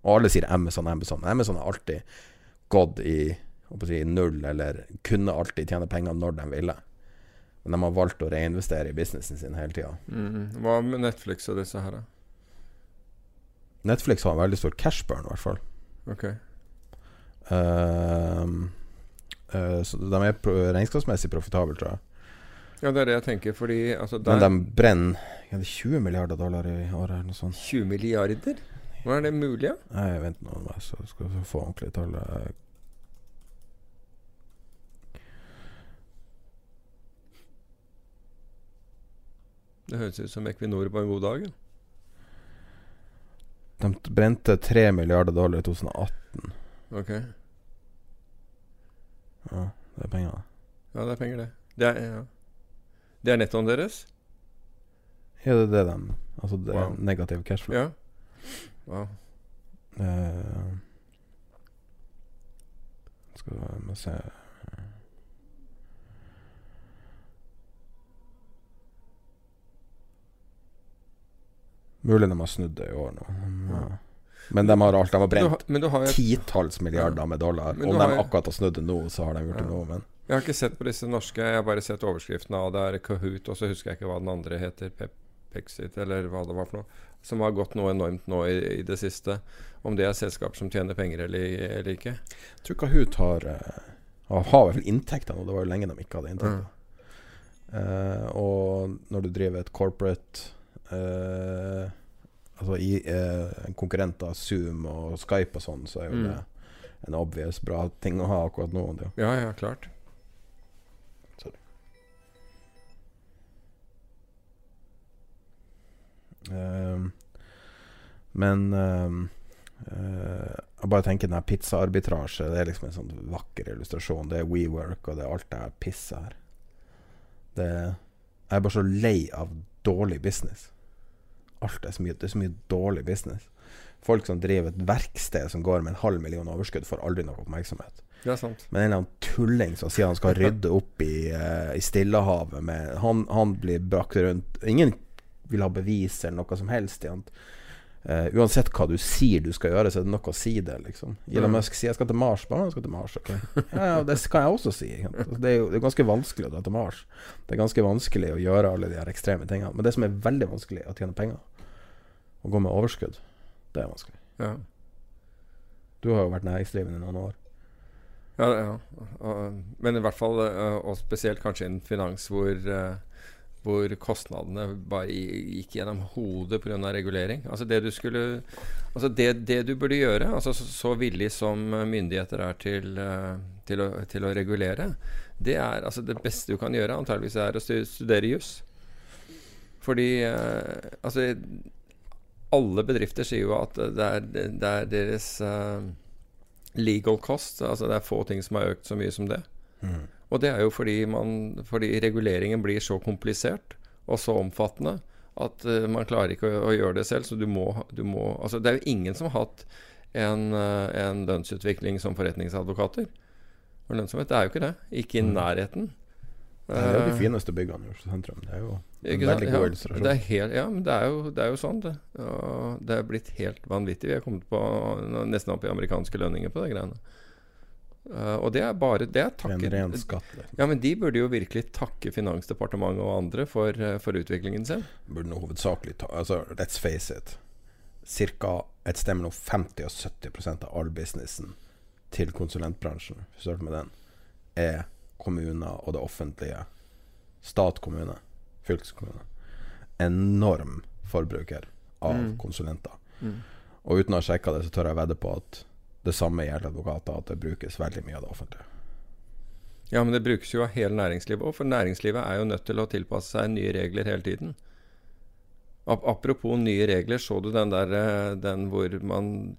S4: Og alle sier Amazon, Amazon. Amazon har alltid gått i si, null, eller kunne alltid tjene penger når de ville. Men de har valgt å reinvestere i businessen sin hele tida.
S5: Mm. Hva med Netflix og disse her?
S4: Netflix har en veldig stor cashburn, i hvert fall.
S5: Ok
S4: uh, uh, Så de er regnskapsmessig profitable, tror jeg.
S5: Ja, det er det jeg tenker, fordi altså,
S4: Men de brenner ja, det er 20 milliarder dollar i året, eller noe sånt.
S5: 20 milliarder? Hva er det mulig?
S4: Ja? Nei, vent nå, så skal vi få ordentlige tall.
S5: Det høres ut som Equinor på en god dag. Ja.
S4: De brente 3 milliarder dollar i 2018.
S5: Ok.
S4: Ja, det er penger.
S5: Ja, det er penger, det. Det er, ja. det er nettoen deres?
S4: Ja, det er det de Altså det wow. er negativ cashflow.
S5: Ja. Wow.
S4: Uh, skal vi se Mulig de har snudd det i år nå. Ja. Men de har alt. De har brent
S5: du har, du
S4: titalls milliarder med dollar. Om de akkurat har snudd det nå, så har de gjort det nå, men
S5: Jeg har ikke sett på disse norske. Jeg har bare sett overskriftene av det er Kahoot, og så husker jeg ikke hva den andre heter. Pep Pexit, eller hva det var for noe. Som har gått noe enormt nå i, i det siste. Om det er selskap som tjener penger eller, eller ikke.
S4: Jeg tror Kahoot har uh, Har i hvert fall inntekter nå. Det var jo lenge de ikke hadde inntekter. Mm. Uh, og når du driver et corporate uh, Altså i eh, konkurrenter, Zoom og Skype og sånn, så er jo mm. det en obvious bra ting å ha akkurat nå. Det.
S5: Ja, ja, klart.
S4: Ehm, men ehm, eh, jeg bare tenker den her pizzaarbitrasje Det er liksom en sånn vakker illustrasjon. Det er WeWork, og det er alt det her pisset her. Det, jeg er bare så lei av dårlig business. Alt er så mye, det er så mye dårlig business. Folk som driver et verksted som går med en halv million overskudd, får aldri noe oppmerksomhet.
S5: Det er sant.
S4: Men en eller annen tulling som sier han skal rydde opp i, uh, i Stillehavet med, han, han blir brakt rundt Ingen vil ha bevis eller noe som helst. Eh, uansett hva du sier du skal gjøre, så er det nok å si det. liksom Elon. Musk sier jeg skal til Mars. Bare han skal til Mars, Okay. Ja, ja, det kan jeg også si. Altså, Det er jo det er ganske vanskelig å dra til Mars. Det er ganske vanskelig å gjøre alle de her ekstreme tingene. Men det som er veldig vanskelig, er å tjene penger. Å gå med overskudd. Det er vanskelig.
S5: Ja.
S4: Du har jo vært næringsdrivende i noen år.
S5: Ja, ja. Men i hvert fall, eh, og spesielt kanskje innen finans, hvor, eh, hvor kostnadene bare gikk gjennom hodet pga. regulering. Altså det du skulle Altså det, det du burde gjøre, altså så, så villig som myndigheter er til, eh, til, å, til å regulere, det er altså det beste du kan gjøre, antageligvis er å studere juss. Fordi altså alle bedrifter sier jo at det er, det er deres uh, legal cost. Altså det er få ting som har økt så mye som det.
S4: Mm.
S5: Og det er jo fordi, man, fordi reguleringen blir så komplisert og så omfattende at uh, man klarer ikke å, å gjøre det selv. Så du må, du må altså Det er jo ingen som har hatt en, uh, en lønnsutvikling som forretningsadvokater. Og lønnsomhet det er jo ikke det. Ikke i nærheten.
S4: Det er jo de
S5: Eh,
S4: fineste byggene i Oslo sentrum. Det er jo en veldig god
S5: Ja,
S4: illustrasjon.
S5: Det er helt, ja, men det er jo, det er jo sånn, det. Og det er blitt helt vanvittig. Vi er kommet på nesten opp i amerikanske lønninger på de greiene. Uh, og det er bare Det er
S4: en ren skatt. Liksom.
S5: Ja, men de burde jo virkelig takke Finansdepartementet og andre for, eh, for utviklingen sin.
S4: Burde noe hovedsakelig ta Altså, let's face it. Cirka et sted mellom 50 og 70% av all businessen til konsulentbransjen, hvis du med den, er kommuner og det offentlige. Stat, kommune, fylkeskommune. Enorm forbruker av
S5: Mm.
S4: konsulenter.
S5: Mm.
S4: Og uten å ha sjekka det, så tør jeg vedde på at det samme gjelder advokater, at det brukes veldig mye av det offentlige.
S5: Ja, men det brukes jo av hele næringslivet òg, for næringslivet er jo nødt til å tilpasse seg nye regler hele tiden. Ap apropos nye regler, så du den der eh, Den hvor man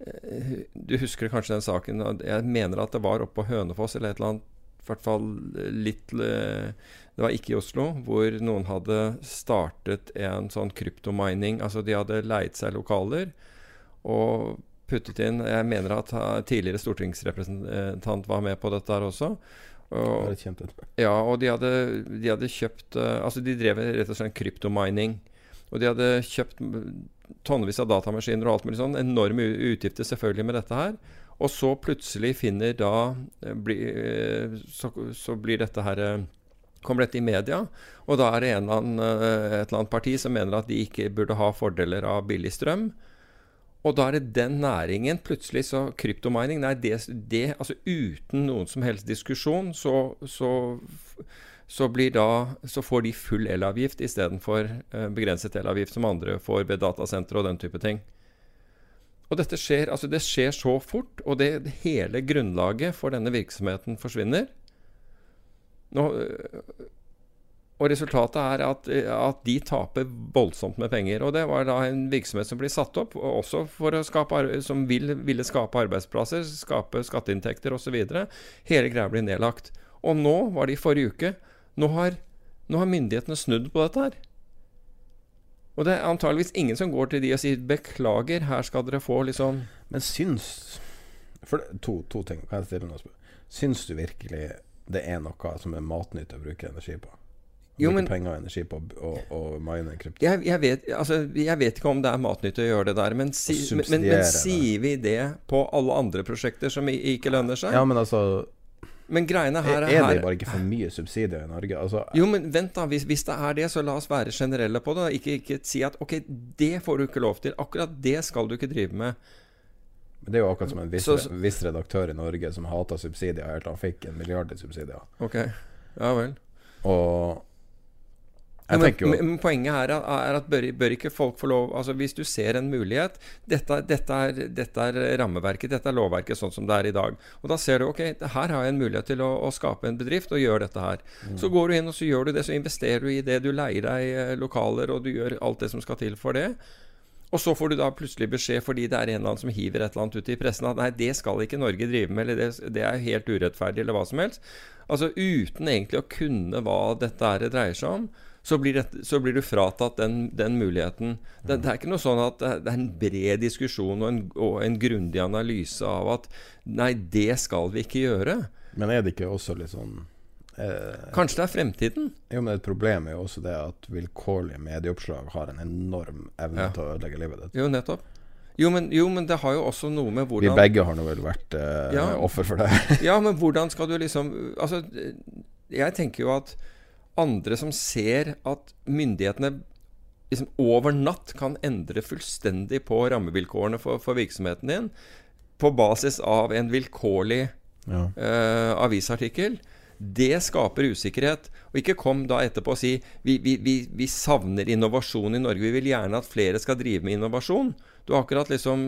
S5: eh, Du husker kanskje den saken Jeg mener at det var oppe på Hønefoss eller et eller annet i hvert fall litt eh, Det var ikke i Oslo, hvor noen hadde startet en sånn kryptomining. Altså de hadde leid seg lokaler og puttet inn Jeg mener at eh, tidligere stortingsrepresentant var med på dette her også. Og, ja, og de hadde, de hadde kjøpt eh, Altså, de drev rett og slett kryptomining. Og de hadde kjøpt mm, tonnevis av datamaskiner og alt mulig sånn. Enorme utgifter selvfølgelig med dette her. Og så plutselig finner da eh, bli, eh, så, så blir dette her eh, Kommer dette i media, og da er det eller annen, et eller annet parti som mener at de ikke burde ha fordeler av billig strøm. Og da er det den næringen plutselig så Kryptomining Nei, det, det Altså uten noen som helst diskusjon, så, så, så blir da Så får de full elavgift istedenfor begrenset elavgift som andre får ved datasentre og den type ting. Og dette skjer Altså, det skjer så fort, og det, hele grunnlaget for denne virksomheten forsvinner. Nå, øh, og resultatet er at, at de taper voldsomt med penger. Og det var da en virksomhet som blir satt opp, også for å skape, som vil, ville skape arbeidsplasser, skape skatteinntekter osv. Hele greia blir nedlagt. Og nå, var det i forrige uke, nå har, nå har myndighetene snudd på dette her. Og det er antageligvis ingen som går til de og sier 'beklager, her skal dere få' liksom
S4: Men syns For to, to ting. Kan jeg stille noe spørsmål? Syns du virkelig det er noe som er matnyttig å bruke energi på? Å
S5: Jo,
S4: bruke
S5: men-
S4: penger og energi på å- å å mine krypto?
S5: jeg, jeg, vet, altså, jeg vet ikke om det er matnyttig å gjøre det der, men, si, men, men, men sier vi det på alle andre prosjekter som ikke lønner seg?
S4: Ja, men altså
S5: Men greiene her
S4: Er, er det bare ikke for mye subsidier i Norge? Altså,
S5: Jo, men vent da, hvis, hvis det er det, så la oss være generelle på det. Ikke, ikke si at ok, det får du ikke lov til. Akkurat det skal du ikke drive med.
S4: men det er jo akkurat som en viss,
S5: Så-
S4: viss redaktør i Norge som hata subsidier, helt til han fikk en milliard i subsidier.
S5: Ok, ja vel.
S4: Og Jeg
S5: men,
S4: jo
S5: men, poenget poenget er, er at bør, bør ikke folk få lov Altså Hvis du ser en mulighet dette, dette, er, dette er rammeverket, dette er lovverket sånn som det er i dag. Og da ser du ok, her har jeg en mulighet til å, å skape en bedrift og gjøre dette her.
S4: Mm.
S5: Så går du inn og så gjør du det, så investerer du i det. Du leier deg eh, lokaler, og du gjør alt det som skal til for det. Og så får du da plutselig beskjed fordi det er en eller annen som hiver et eller annet ut i pressen at nei, det skal ikke Norge drive med, eller det, det er helt urettferdig, eller hva som helst. Altså uten egentlig å kunne hva dette her dreier seg om, så blir, det, så blir du fratatt den, den muligheten. Det, det er ikke noe sånn at det er- en bred diskusjon og en, og en grundig analyse av at nei, det skal vi ikke gjøre.
S4: Men er det ikke også litt sånn eh,
S5: Kanskje det er fremtiden?
S4: Jo, men et problem er jo også det at vilkårlige medieoppslag har en enorm evne
S5: Ja.
S4: til å ødelegge livet ditt.
S5: Jo, nettopp. Jo men, jo, men det har jo også noe med
S4: Vi begge har nå vel vært eh,
S5: Ja.
S4: offer for det.
S5: Ja, men hvordan skal du liksom Altså, jeg tenker jo at andre som ser at myndighetene liksom over natt kan endre fullstendig på rammevilkårene for, for virksomheten din, på basis av en vilkårlig
S4: Ja.
S5: uh, avisartikkel, det skaper usikkerhet. Og ikke kom da etterpå og si vi, vi, vi, vi savner innovasjon i Norge. Vi vil gjerne at flere skal drive med innovasjon. Du har akkurat liksom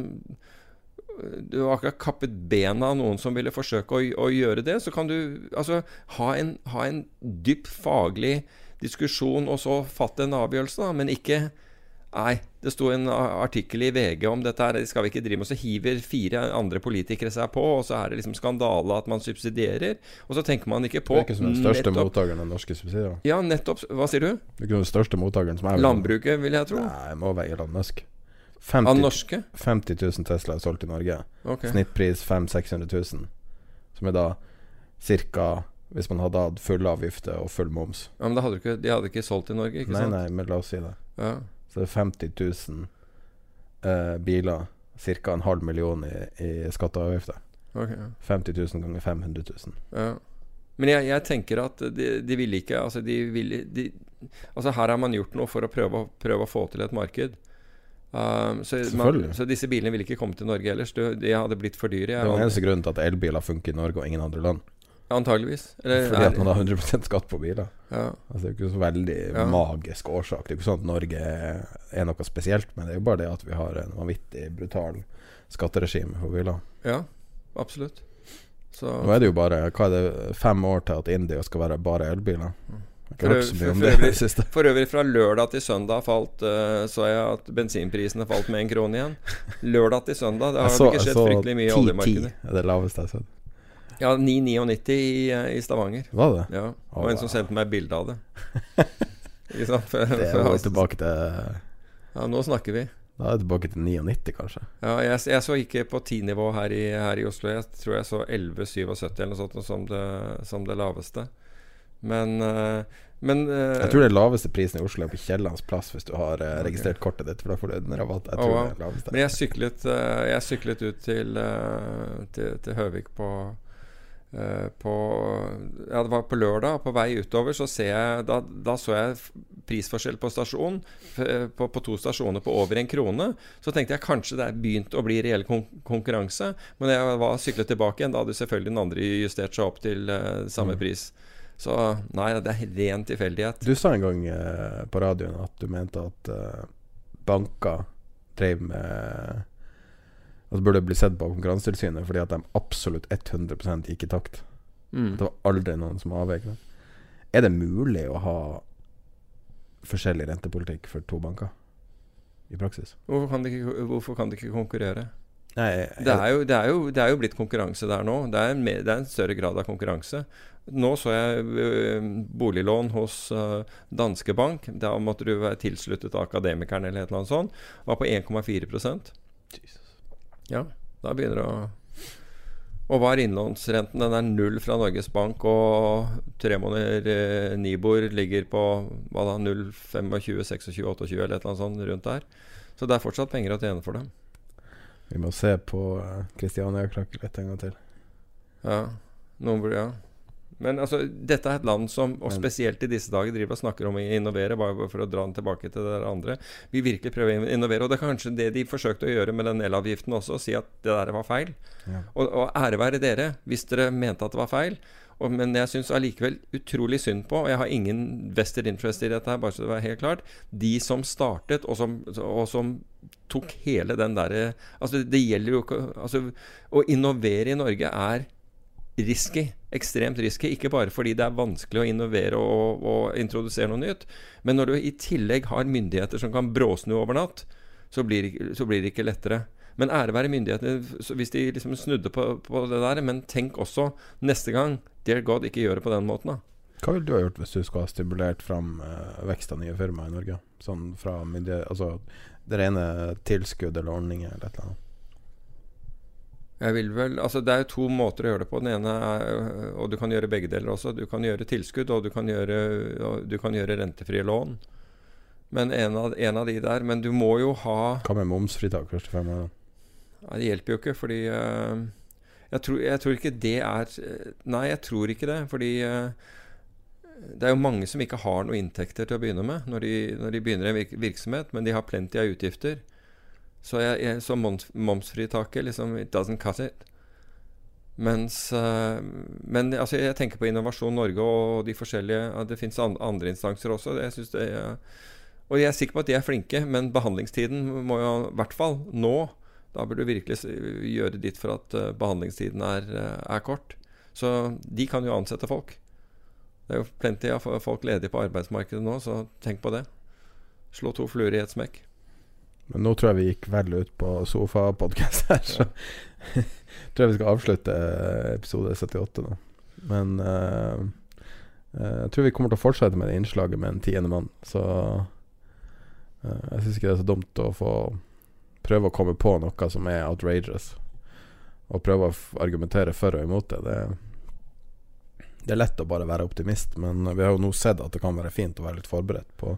S5: du har akkurat kappet bena av noen som ville forsøke å, å gjøre det. Så kan du altså ha en, ha en dyp faglig diskusjon og så fatte en avgjørelse, da. Men ikke Nei, det sto en artikkel i VG om dette her, det skal vi ikke drive med. Så hiver fire andre politikere seg på, og så er det liksom skandale at man subsidierer. Og så tenker man ikke
S4: Det
S5: på
S4: er ikke som den største
S5: nettopp-
S4: mottakeren av norske subsidier.
S5: Ja, nettopp. Hva sier du?
S4: Det er ikke den største mottakeren som er
S5: Landbruket, vil jeg tro.
S4: Nei, det må være Elon Musk.
S5: Av norske?
S4: 50 000 Tesla er solgt i Norge.
S5: Okay.
S4: Snittpris 500 000-600 000. Som er da ca. Hvis man hadde hatt fulle avgifter og full moms.
S5: Ja, Men hadde ikke, de hadde ikke solgt i Norge, ikke
S4: Nei,
S5: sant?
S4: nei, men la oss si det.
S5: Ja.
S4: Så det er 50 000 eh, biler. Ca. en halv million i, i skatter og avgifter.
S5: Okay, ja.
S4: 50 000 ganger 500 000.
S5: Ja. Men jeg, jeg tenker at de, de ville ikke Altså, de ville de, Altså, her har man gjort noe for å prøve, prøve å få til et marked. Um, så, man, så disse bilene ville ikke kommet til Norge ellers. De hadde blitt for dyre.
S4: Det er den eneste grunnen til at elbiler funker i Norge og ingen andre land.
S5: antageligvis. Eller,
S4: Fordi at man har 100% skatt på biler.
S5: Ja.
S4: Altså, det er jo ikke så veldig
S5: Ja.
S4: magisk årsak. Det er jo ikke sånn at Norge er, noe spesielt, men det er jo bare det at vi har en vanvittig brutal skatteregime for biler.
S5: ja, absolutt. Så
S4: Nå er det jo bare Hva er det fem år til at India skal være bare elbiler? Ikke
S5: For, øvrig, for øvrig, fra lørdag til søndag falt uh, så jeg at bensinprisene falt med en krone igjen. Lørdag til søndag. Det har
S4: så,
S5: ikke skjedd fryktelig mye i
S4: 10-10
S5: oljemarkedet.
S4: er det laveste jeg har sett.
S5: Ja, 9,99 i, eh, i Stavanger.
S4: Var det?
S5: Ja.
S4: Og
S5: Og en som sendte meg bilde av det.
S4: Det
S5: er
S4: var tilbake til
S5: ja, nå snakker vi.
S4: Da er det tilbake til 99, kanskje.
S5: Ja, jeg, jeg så ikke på 10-nivå her, i- her i Oslo. Jeg tror jeg så 11,77 eller noe sånt som det, som det laveste. Men, eh, men eh,
S4: Jeg tror det laveste prisen i Oslo er på Kiellands plass hvis du har eh, registrert kortet ditt, for da får du en rabatt. Jeg tror oh,
S5: wow.
S4: det er.
S5: Men jeg syklet, jeg syklet ut til, til, til Høvik på på Ja, det var på lørdag. På vei utover så ser jeg Da, da så jeg prisforskjell på stasjon. På, på to stasjoner på over en krone. Så tenkte jeg kanskje det er begynt å bli reell kon konkurranse. Men da jeg var syklet tilbake igjen, da hadde selvfølgelig den andre justert seg opp til uh, samme
S4: Mm.
S5: Så nei, det er ren tilfeldighet.
S4: Du sa en gang eh, på radioen at du mente at eh, banker drev med At det burde bli sett på Konkurransetilsynet fordi at de absolutt 100 gikk i takt.
S5: Mm.
S4: Det var aldri noen som avvek. det. Er det mulig å ha forskjellig rentepolitikk for to banker i praksis?
S5: Hvorfor kan de ikke, kan de ikke konkurrere?
S4: Nei,
S5: Det er, jo, det, er jo, det er jo blitt konkurranse der nå. Det er, mer, det er en større grad av konkurranse. Nå så jeg boliglån hos ø, Danske Bank. Da måtte du være tilsluttet av Akademikeren eller et eller annet sånt. Var på 1,4 Ja, da begynner det å Og er innlånsrenten? Den er null fra Norges Bank, og tre måneder eh, Nibor ligger på hva da, 0,25, 26, 28 eller et eller annet sånt rundt der. Så det er fortsatt penger å tjene for dem.
S4: Vi må se på uh, Kristiania-krakkelet en gang til.
S5: Ja, noen burde, ja. Men altså, dette er et land som, og spesielt i disse dager, driver og snakker om å innovere, bare for å dra den tilbake til det andre. Vi virkelig prøver å innovere, og det er kanskje det de forsøkte å gjøre med den elavgiften også, å si at det der var feil.
S4: Ja.
S5: Og, og ære være dere hvis dere mente at det var feil. Og, men jeg syns allikevel utrolig synd på, og jeg har ingen vested interest i dette, her, bare så det var helt klart, de som startet, og som, og som tok hele den derre Altså, det gjelder jo ikke altså, Å innovere i Norge er risky. Ekstremt risky. Ikke bare fordi det er vanskelig å innovere og, og introdusere noe nytt, men når du i tillegg har myndigheter som kan bråsnu over natt, så blir, så blir det ikke lettere. Men ære være myndighetene hvis de liksom snudde på, på, det der. Men tenk også neste gang Dear God, ikke gjør det på den måten. da.
S4: Hva ville du ha gjort hvis du skulle ha stimulert fram uh, vekst av nye firmaer i Norge? Sånn fra myndighet... Altså det rene tilskudd eller ordninger eller et eller annet?
S5: Jeg vil vel, altså Det er jo to måter å gjøre det på. Den ene er, Og du kan gjøre begge deler også. Du kan gjøre tilskudd, og du kan gjøre, du kan gjøre rentefrie lån. Men en av, en av, de der Men du må jo ha
S4: Hva med momsfritak første fem årene?
S5: Det hjelper jo ikke, fordi uh, jeg, tror, jeg, tror, ikke det er Nei, jeg tror ikke det. Fordi uh, det er jo mange som ikke har noe inntekter til å begynne med når de, når de begynner en virksomhet, men de har plenty av utgifter. Så, jeg, så moms, momsfritaket liksom It doesn't cut it. Mens Men altså, jeg tenker på Innovasjon Norge og de forskjellige Det fins andre instanser også. Jeg det og jeg er sikker på at de er flinke, men behandlingstiden må jo i hvert fall nå Da bør du virkelig gjøre ditt for at uh, behandlingstiden er, uh, er kort. Så de kan jo ansette folk. Det er jo plenty av folk ledige på arbeidsmarkedet nå, så tenk på det. Slå to fluer i ett smekk.
S4: Men nå tror jeg vi gikk vel ut på sofapodkast her, så tror jeg vi skal avslutte episode 78 nå. Men uh, jeg tror vi kommer til å fortsette med det innslaget med en tiende mann. Så uh, jeg syns ikke det er så dumt å få prøve å komme på noe som er outrageous. Og prøve å argumentere for og imot det. Det det er lett å bare være optimist, men vi har jo nå sett at det kan være fint å være litt forberedt på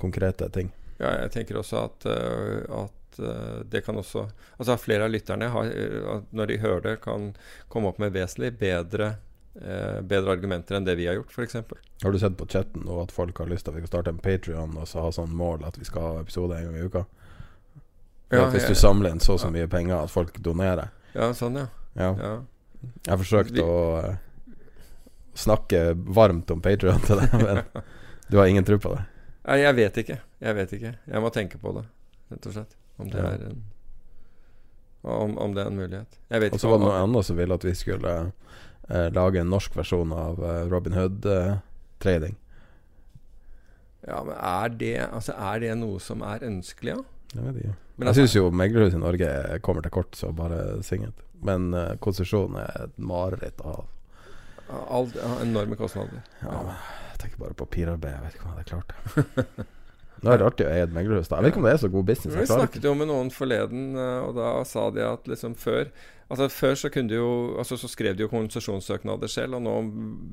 S4: konkrete ting.
S5: Ja, jeg tenker også at, uh, at uh, det kan også Altså flere av lytterne, har, uh, når de hører det, kan komme opp med vesentlig bedre, bedre argumenter enn det vi har gjort, f.eks.
S4: Har du sett på chatten nå at folk har lyst til at vi skal starte en Patrion og så ha sånn mål at vi skal ha episode en gang i uka? Ja, hvis du samler inn så og så mye penger at folk donerer.
S5: Ja, sånn, ja.
S4: ja. Jeg har forsøkt å snakke varmt om Patrion til deg, men du har ingen tro på det?
S5: Nei, jeg vet ikke. Jeg vet ikke. Jeg må tenke på det, rett og slett. Om det, er, en, om, om det er en mulighet.
S4: Og så var det noen andre som ville at vi skulle eh, lage en norsk versjon av eh, Robin Hood-trading. Eh,
S5: ja, men er det, altså, er det noe som er ønskelig, ja?
S4: Jeg vet ikke. Men jeg syns jo meglerhus i Norge kommer til kort, så bare syng det. Men uh, konsesjon er et mareritt å ha.
S5: All, enorme kostnader.
S4: Ja, jeg tenker bare på papirarbeid. Jeg vet ikke om jeg hadde klart det. Nå er det artig å eie et meglerhus. Jeg vet ikke om det er så god business.
S5: Vi snakket jo med noen forleden, eh, og da sa de at liksom før Altså Før så jo Altså så skrev de jo konsesjonssøknader selv, og nå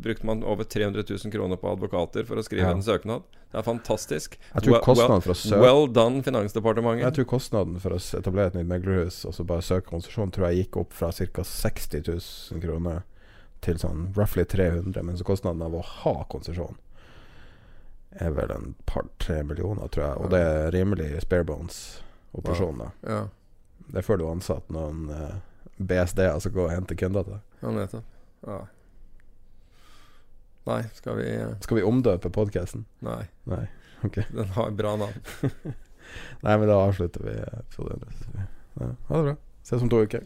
S5: brukte man over 300 000 kroner på advokater for å skrive ja. en søknad. Det er fantastisk.
S4: Jeg tror kostnaden for å søke
S5: Well done, Finansdepartementet.
S4: Jeg tror kostnaden for å etablere et nytt meglerhus og så bare søke konsesjon, tror jeg gikk opp fra ca. 60 000 kroner til sånn roughly 300, men så kostnaden av å ha konsesjon er vel en par-tre millioner, tror jeg. Og det er rimelig sparebones-operasjon.
S5: Ja. ja.
S4: Det er før du har ansatt noen eh, BSD, altså gå og hente kunder til deg.
S5: Ja, nettopp. Ja. Nei, skal vi uh...
S4: Skal vi omdøpe podkasten?
S5: Nei.
S4: Nei. Okay.
S5: Den har bra navn.
S4: Nei, men da avslutter vi. Ja, ha det bra. Ses om to uker.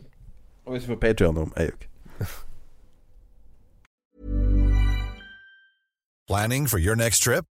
S4: Og hvis vi får Patrion om ei uke.
S7: Planning for your next trip?